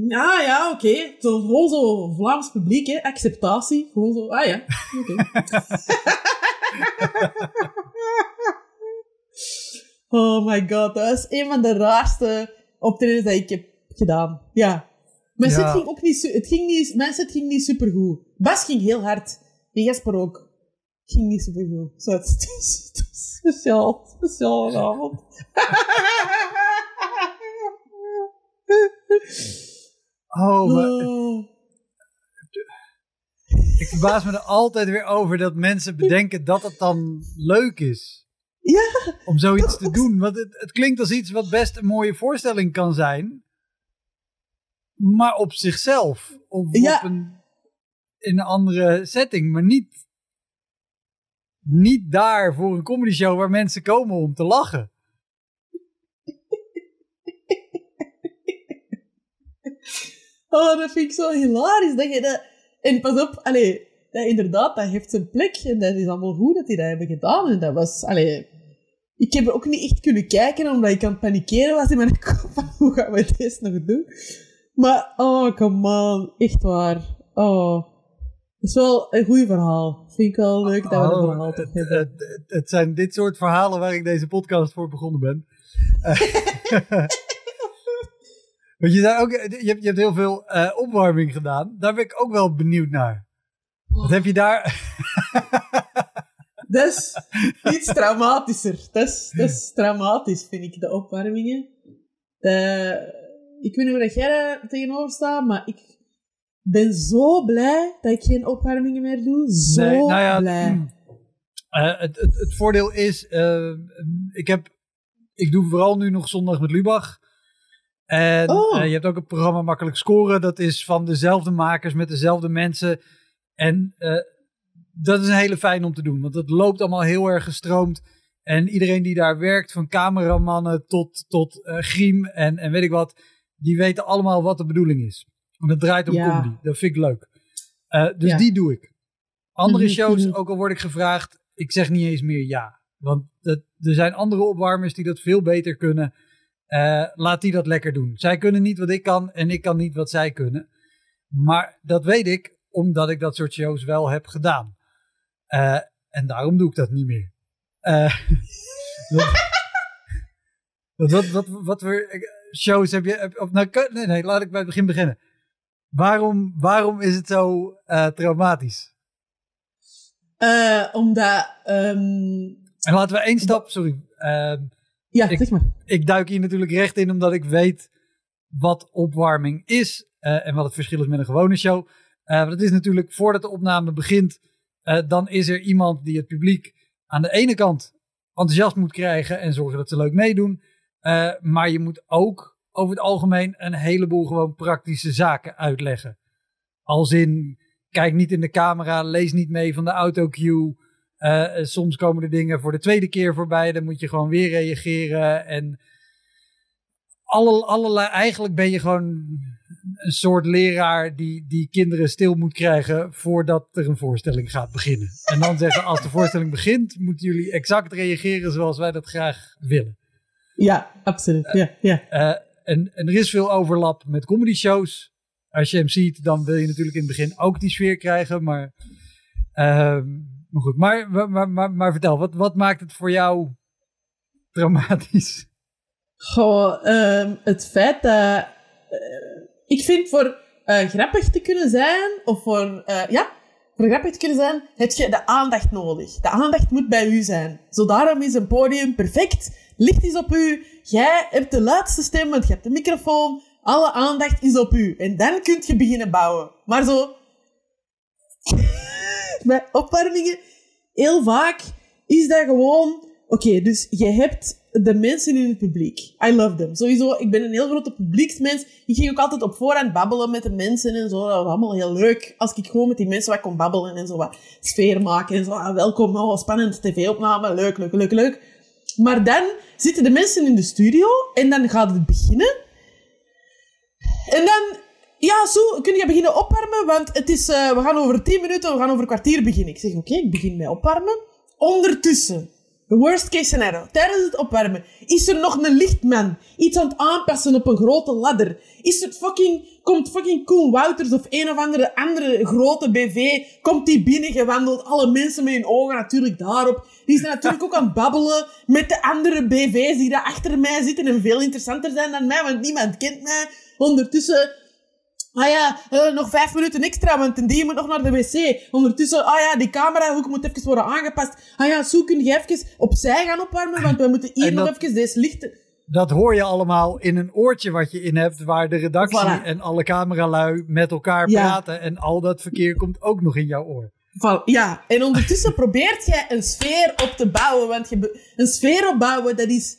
Ja, ja, oké. Gewoon zo Vlaams publiek, hè. Acceptatie. Gewoon zo, ah ja, oké. oh my god, dat is een van de raarste optredens dat ik heb gedaan. Ja. Ja. set ging ook niet... Het ging niet... Mijn set ging niet supergoed. Bas ging heel hard. En Jasper ook. Ging niet supergoed. Zo, het is het speciaal. Speciaal avond. Oh, maar Oh. ik verbaas me er altijd weer over dat mensen bedenken dat het dan leuk is. Ja, Om zoiets te doen. Want het, het klinkt als iets wat best een mooie voorstelling kan zijn. Maar op zichzelf. Of Ja. op een, in een andere setting, maar niet, niet daar voor een comedy show waar mensen komen om te lachen. Oh, dat vind ik zo hilarisch. Dat je dat... En pas op, allee, dat inderdaad, dat heeft zijn plek. En dat is allemaal goed dat die dat hebben gedaan. En dat was, allee... Ik heb er ook niet echt kunnen kijken, omdat ik aan het panikeren was in mijn kop. van, Hoe gaan we dit nog doen? Maar, oh, come on. Echt waar. Oh. Dat is wel een goed verhaal. Vind ik wel leuk dat we Oh, verhaal toch het, hebben. het, het- het zijn dit soort verhalen waar ik deze podcast voor begonnen ben. Want je, ook, je, hebt, je hebt heel veel eh, opwarming gedaan. Daar ben ik ook wel benieuwd naar. Wat heb je daar? Dat is iets traumatischer. Dat is, dat is traumatisch, vind ik, de opwarmingen. De, ik weet niet hoe dat jij daar tegenover staat, maar ik ben zo blij dat ik geen opwarmingen meer doe. Zo Nee, nou ja, blij. Eh, het, het, het voordeel is, eh, ik, heb, ik doe vooral nu nog zondag met Lubach. En Oh. eh, je hebt ook een programma Makkelijk Scoren. Dat is van dezelfde makers met dezelfde mensen. En dat is een hele fijn om te doen. Want het loopt allemaal heel erg gestroomd. En iedereen die daar werkt, van cameramannen tot, tot griem en, en weet ik wat. Die weten allemaal wat de bedoeling is. En het draait om Ja. comedy. Dat vind ik leuk. Eh, dus Ja. die doe ik. Andere Mhm, shows, mhm. ook al word ik gevraagd, ik zeg niet eens meer ja. Want dat, er zijn andere opwarmers die dat veel beter kunnen. Eh, laat die dat lekker doen. Zij kunnen niet wat ik kan en ik kan niet wat zij kunnen. Maar dat weet ik omdat ik dat soort shows wel heb gedaan. Eh, en daarom doe ik dat niet meer. Wat, wat, wat, wat voor eh, shows heb je? heb- Of, nou, nee, nee, laat ik bij het begin beginnen. Waarom, waarom is het zo eh, traumatisch? Eh, omdat... ehm, En laten we één stap, sorry. ehm, ja, Ik- zeg maar. ik duik hier natuurlijk recht in omdat ik weet wat opwarming is eh, en wat het verschil is met een gewone show. Want het is natuurlijk voordat de opname begint, dan is er iemand die het publiek aan de ene kant enthousiast moet krijgen en zorgen dat ze leuk meedoen. Eh, maar je moet ook over het algemeen een heleboel gewoon praktische zaken uitleggen. Als in, kijk niet in de camera, lees niet mee van de autocue. Eh, soms komen er dingen voor de tweede keer voorbij, dan moet je gewoon weer reageren. En alle, allerlei, eigenlijk ben je gewoon een soort leraar die, die kinderen stil moet krijgen voordat er een voorstelling gaat beginnen. En dan zeggen, als de voorstelling begint, moeten jullie exact reageren zoals wij dat graag willen. Ja, absoluut. Ja, ja. Eh, en, en er is veel overlap met comedy shows. Als je hem ziet, dan wil je natuurlijk in het begin ook die sfeer krijgen. Maar, ehm, maar goed, maar, maar, maar, maar, vertel, wat, wat maakt het voor jou traumatisch? Goh, ehm, het feit dat... eh, ik vind voor eh, grappig te kunnen zijn, of voor... eh, ja, grappig te kunnen zijn, heb je de aandacht nodig. De aandacht moet bij u zijn. Zo daarom is een podium perfect. Licht is op u. Jij hebt de luidste stem, want je hebt de microfoon. Alle aandacht is op u. En dan kun je beginnen bouwen. Maar zo... bij opwarmingen, heel vaak is dat gewoon... Oké, dus je hebt de mensen in het publiek. I love them. Sowieso, ik ben een heel grote publieksmens. Ik ging ook altijd op voorhand babbelen met de mensen en zo. Dat was allemaal heel leuk. Als ik gewoon met die mensen wat kon babbelen en zo wat sfeer maken en zo. Ah, welkom, oh, spannende tv-opname. Leuk, leuk, leuk, leuk. Maar dan zitten de mensen in de studio en dan gaat het beginnen. En dan, ja, zo kun je beginnen opwarmen, want het is, eh, we gaan over 10 minuten, we gaan over een kwartier beginnen. Ik zeg, oké, ik begin met opwarmen. Ondertussen, de worst case scenario, tijdens het opwarmen, is er nog een lichtman iets aan het aanpassen op een grote ladder. Is er fucking, komt fucking Koen Wouters of een of andere, andere grote BV, komt die binnengewandeld, alle mensen met hun ogen natuurlijk daarop. Die is natuurlijk ook aan het babbelen met de andere BV's die daar achter mij zitten en veel interessanter zijn dan mij, want niemand kent mij. Ondertussen Ah ja, eh, nog vijf minuten extra, want die moet nog naar de wc. Ondertussen, ah ja, die camerahoek moet even worden aangepast. Ah ja, zo kun je even opzij gaan opwarmen, want we moeten hier nog even deze lichten... Dat hoor je allemaal in een oortje wat je in hebt, waar de redactie Voilà. en alle cameralui met elkaar Ja. praten. En al dat verkeer komt ook nog in jouw oor. Ja, en ondertussen probeert jij een sfeer op te bouwen, want je een sfeer opbouwen, dat is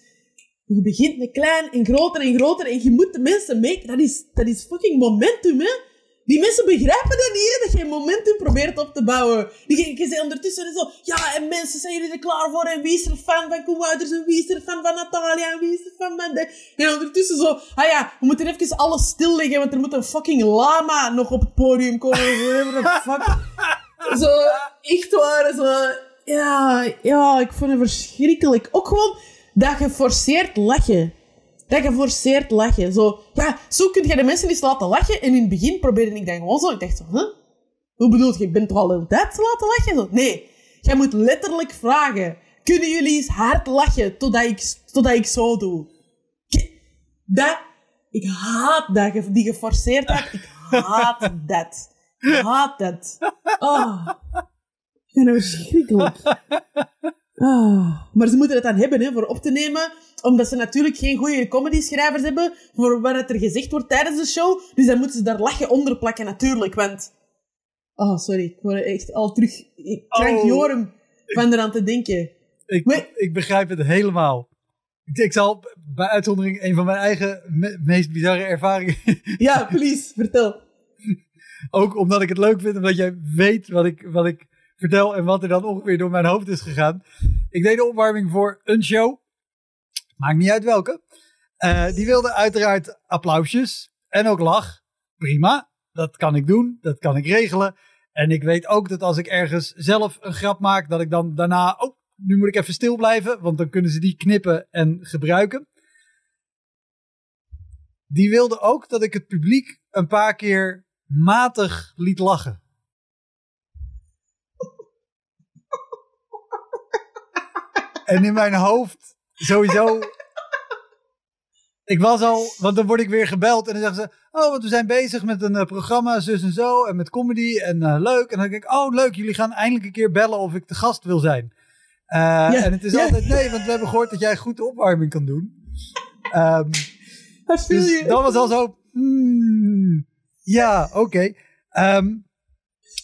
Je begint met klein en groter en groter en je moet de mensen mee... Dat is, dat is fucking momentum, hè. Die mensen begrijpen dat niet, dat je momentum probeert op te bouwen. Je, je zegt ondertussen zo... Ja, en mensen, zijn jullie er klaar voor? En wie is er fan van Koen Wouters? En wie is er fan van Natalia? En wie is er fan van... De... En ondertussen zo... Ah ja, we moeten even alles stilleggen, want er moet een fucking lama nog op het podium komen. Fuck. Zo, echt waar, zo... Ja, ja, ik vond het verschrikkelijk. Ook gewoon dat geforceerd lachen. Dat geforceerd lachen. Zo, ja, zo kun je de mensen eens laten lachen. En in het begin probeerde ik dan gewoon zo. Ik dacht zo, huh? Hoe bedoel je, ik ben toch al een tijd laten lachen? Zo, nee, jij moet letterlijk vragen. Kunnen jullie eens hard lachen totdat ik, totdat ik zo doe? Dat, ik haat dat, die geforceerdheid. Ik haat dat. Ik haat dat. Oh. Ik het verschrikkelijk. Ah. Maar ze moeten het dan hebben hè, voor op te nemen, omdat ze natuurlijk geen goede comedy-schrijvers hebben voor wat er gezegd wordt tijdens de show. Dus dan moeten ze daar lachen onder plakken natuurlijk, want... Oh, sorry. Ik word echt al terug... Ik krijg Oh. Van eraan te denken. Ik, Maar- ik begrijp het helemaal. Ik, ik zal bij uitzondering een van mijn eigen me- meest bizarre ervaringen. Ja, please, vertel. ook omdat ik het leuk vind, omdat jij weet wat ik, wat ik vertel en wat er dan ongeveer door mijn hoofd is gegaan. Ik deed de opwarming voor een show. Maakt niet uit welke. Eh, die wilde uiteraard applausjes en ook lach. Prima, dat kan ik doen, dat kan ik regelen. En ik weet ook dat als ik ergens zelf een grap maak, dat ik dan daarna, oh, nu moet ik even stil blijven, want dan kunnen ze die knippen en gebruiken. Die wilde ook dat ik het publiek een paar keer matig liet lachen. En in mijn hoofd sowieso. Ik was al, want dan word ik weer gebeld en dan zeggen ze: Oh, want we zijn bezig met een eh, programma, zus en zo, en met comedy en eh, leuk. En dan denk ik: Oh, leuk, jullie gaan eindelijk een keer bellen of ik de gast wil zijn. Eh, en het is ja. altijd nee, want we hebben gehoord dat jij goed de opwarming kan doen. Ehm, Dat viel dus je. dat was al zo. hmm, ja, oké. Ehm,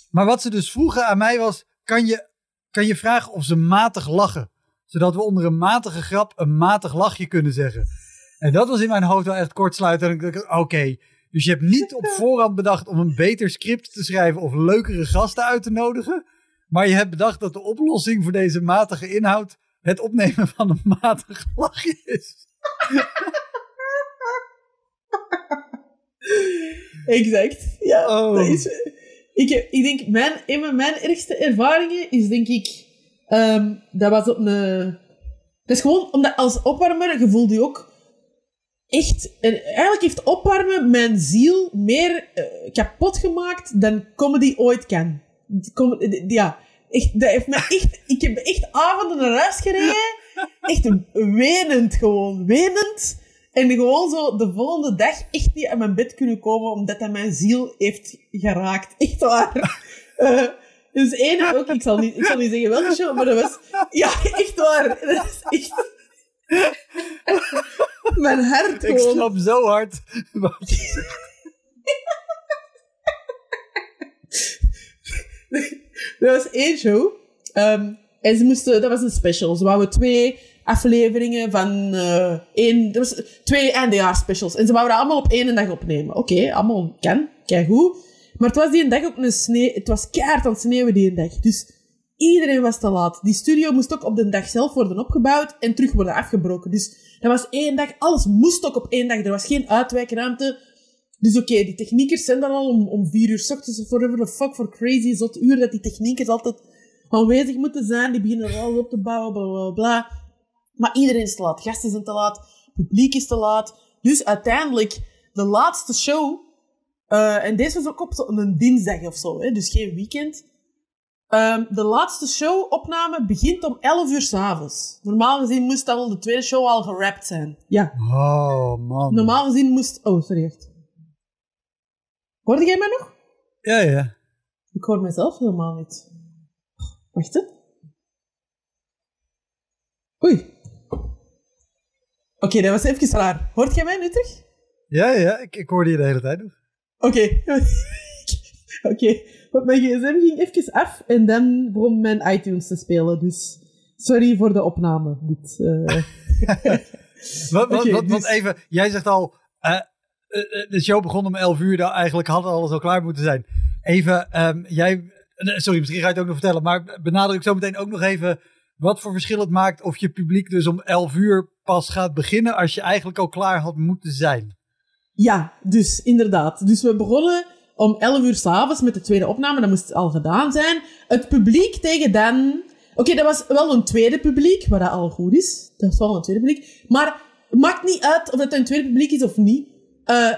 maar wat ze dus vroegen aan mij was: kan je, kan je vragen of ze matig lachen? Zodat we onder een matige grap een matig lachje kunnen zeggen. En dat was in mijn hoofd wel echt kortsluiten. En ik dacht: oké. Dus je hebt niet op voorhand bedacht om een beter script te schrijven of leukere gasten uit te nodigen. Maar je hebt bedacht dat de oplossing voor deze matige inhoud het opnemen van een matig lachje is. Exact. Ja, Oh. dat is... Ik, ik denk, mijn, een van mijn ergste ervaringen is denk ik... ehm, dat was op een... Is gewoon, omdat als opwarmer, je voelt je ook echt... En eigenlijk heeft opwarmen mijn ziel meer eh, kapot gemaakt dan comedy ooit kan. Ja, echt, dat heeft me echt... Ik heb echt avonden naar huis gereden. Echt wenend gewoon. Wenend. En gewoon zo de volgende dag echt niet uit mijn bed kunnen komen, omdat dat mijn ziel heeft geraakt. Echt waar. Eh, dus één ook, ik zal, niet, ik zal niet zeggen welke show, maar dat was... Ja, echt waar. Dat is echt... Mijn hart Ik zo hard. Er was één show. ehm, en ze moesten, dat was een special. Ze wouden twee afleveringen van eh één, er was twee eindejaars-specials. En ze wouden dat allemaal op één dag opnemen. Oké, allemaal kan, goed. Maar het was die een dag ook een sneeuw, het was keihard aan het sneeuwen die een dag. Dus iedereen was te laat. Die studio moest ook op de dag zelf worden opgebouwd en terug worden afgebroken. Dus dat was één dag, alles moest ook op één dag. Er was geen uitwijkruimte. Dus oké, die techniekers zijn dan al om, om vier uur ochtends of whatever the fuck voor crazy zot uur dat die techniekers altijd aanwezig moeten zijn. Die beginnen alles op te bouwen, bla bla bla. Maar iedereen is te laat. Gasten zijn te laat. Publiek is te laat. Dus uiteindelijk, de laatste show... eh, en deze was ook op een dinsdag of zo, hè, dus geen weekend. Ehm, de laatste show-opname begint om 11 uur s'avonds. Normaal gezien moest al de tweede show al gerapt zijn. Ja. Oh, man. Normaal gezien moest... Oh, sorry, echt. Hoorde jij mij nog? Ja, ja. Ik hoor mezelf helemaal niet. Wacht, hè. Oei. Oké, dat was even raar. Hoort jij mij nu terug? Ja, ja. Ik, ik hoorde je de hele tijd nog. Oké. Oké. Want mijn gsm ging even af en dan begon mijn iTunes te spelen. Dus sorry voor de opname. Dit. Wat, wat, wat, wat dus- even, jij zegt al, eh, eh, eh, de show begon om 11 uur, nou, eigenlijk had alles al klaar moeten zijn. Even, ehm, jij, sorry, misschien ga je het ook nog vertellen, maar benadruk zo meteen ook nog even wat voor verschil het maakt of je publiek dus om 11 uur pas gaat beginnen als je eigenlijk al klaar had moeten zijn. Ja, dus inderdaad. Dus we begonnen om 11 uur s'avonds met de tweede opname. Dat moest al gedaan zijn. Het publiek tegen dan... Oké, dat was wel een tweede publiek, wat dat al goed is. Dat was wel een tweede publiek. Maar het maakt niet uit of dat een tweede publiek is of niet. Eh,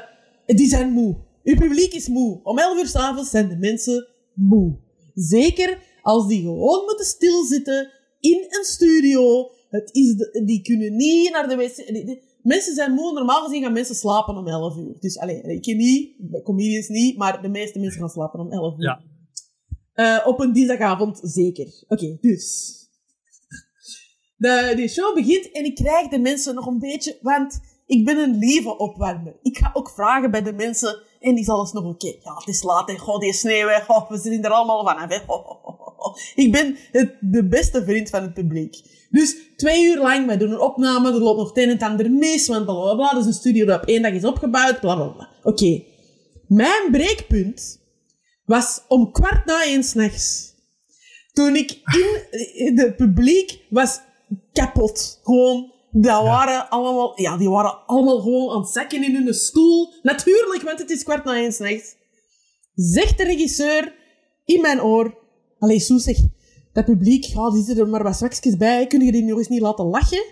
die zijn moe. Uw publiek is moe. Om 11 uur s'avonds zijn de mensen moe. Zeker als die gewoon moeten stilzitten in een studio. Het is de- die kunnen niet naar de wc. Mensen zijn moe. Normaal gezien gaan mensen slapen om 11 uur. Dus alleen, ik ken niet, comedians niet, maar de meeste mensen gaan slapen om 11 uur. Ja. Eh, op een dinsdagavond zeker. Oké, dus. De, die show begint en ik krijg de mensen nog een beetje, want ik ben een lieve opwarmer. Ik ga ook vragen bij de mensen en is alles nog oké? Ja, het is laat en goh, die sneeuw, hè. We zijn er allemaal vanaf. Hè. Ik ben het, de beste vriend van het publiek. Dus twee uur lang, wij doen een opname, er loopt nog het een en het ander mis, want bla bla bla. Dat is een studio dat op één dag is opgebouwd, bla bla bla. Oké. Mijn breekpunt was om kwart na één s'nachts. Toen ik in de publiek was kapot. Gewoon, dat waren allemaal, ja, die waren allemaal gewoon aan het zakken in hun stoel. Natuurlijk, want het is kwart na één s'nachts. Zegt de regisseur in mijn oor, allee, Soes, zeg, dat publiek, ja, die zitten er maar wat zwakjes bij. Kun je die nog eens niet laten lachen?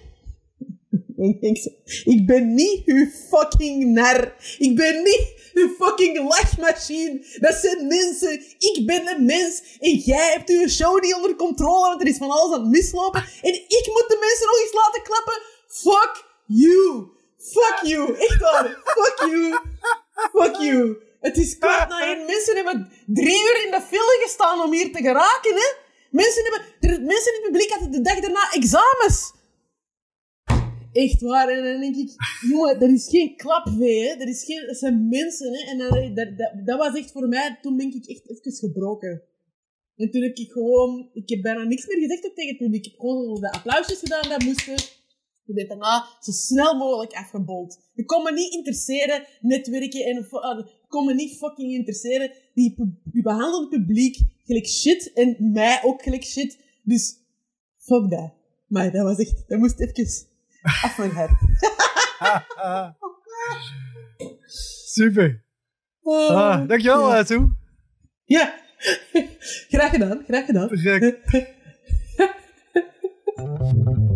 ik denk zo, ik ben niet uw fucking nar. Ik ben niet uw fucking lachmachine. Dat zijn mensen. Ik ben een mens. En jij hebt uw show niet onder controle, want er is van alles aan het mislopen. En ik moet de mensen nog eens laten klappen. Fuck you. Fuck you. Echt waar. Fuck you. Fuck you. Het is kwart na één. Mensen hebben drie uur in de file gestaan om hier te geraken, hè. Mensen hebben... Mensen in het publiek hadden de dag daarna examens. Echt waar. En dan denk ik, jongen, dat is geen klapvee, hè. Dat, is geen, zijn mensen, hè. En dat, dat, dat was echt voor mij, toen ben ik echt even gebroken. En toen heb ik gewoon, ik heb bijna niks meer gezegd tegen het publiek. Ik heb gewoon de applausjes gedaan dat moesten. Ik ben daarna zo snel mogelijk afgebold. Ik kon me niet interesseren, netwerken en... kon me niet fucking interesseren. Die, die behandelde publiek gelijk shit en mij ook gelijk shit. Dus, fuck dat. Maar dat was echt, dat moest even af mijn hart. Super. Ah, dankjewel, Ja. eh, Toe. Ja, graag gedaan, graag gedaan.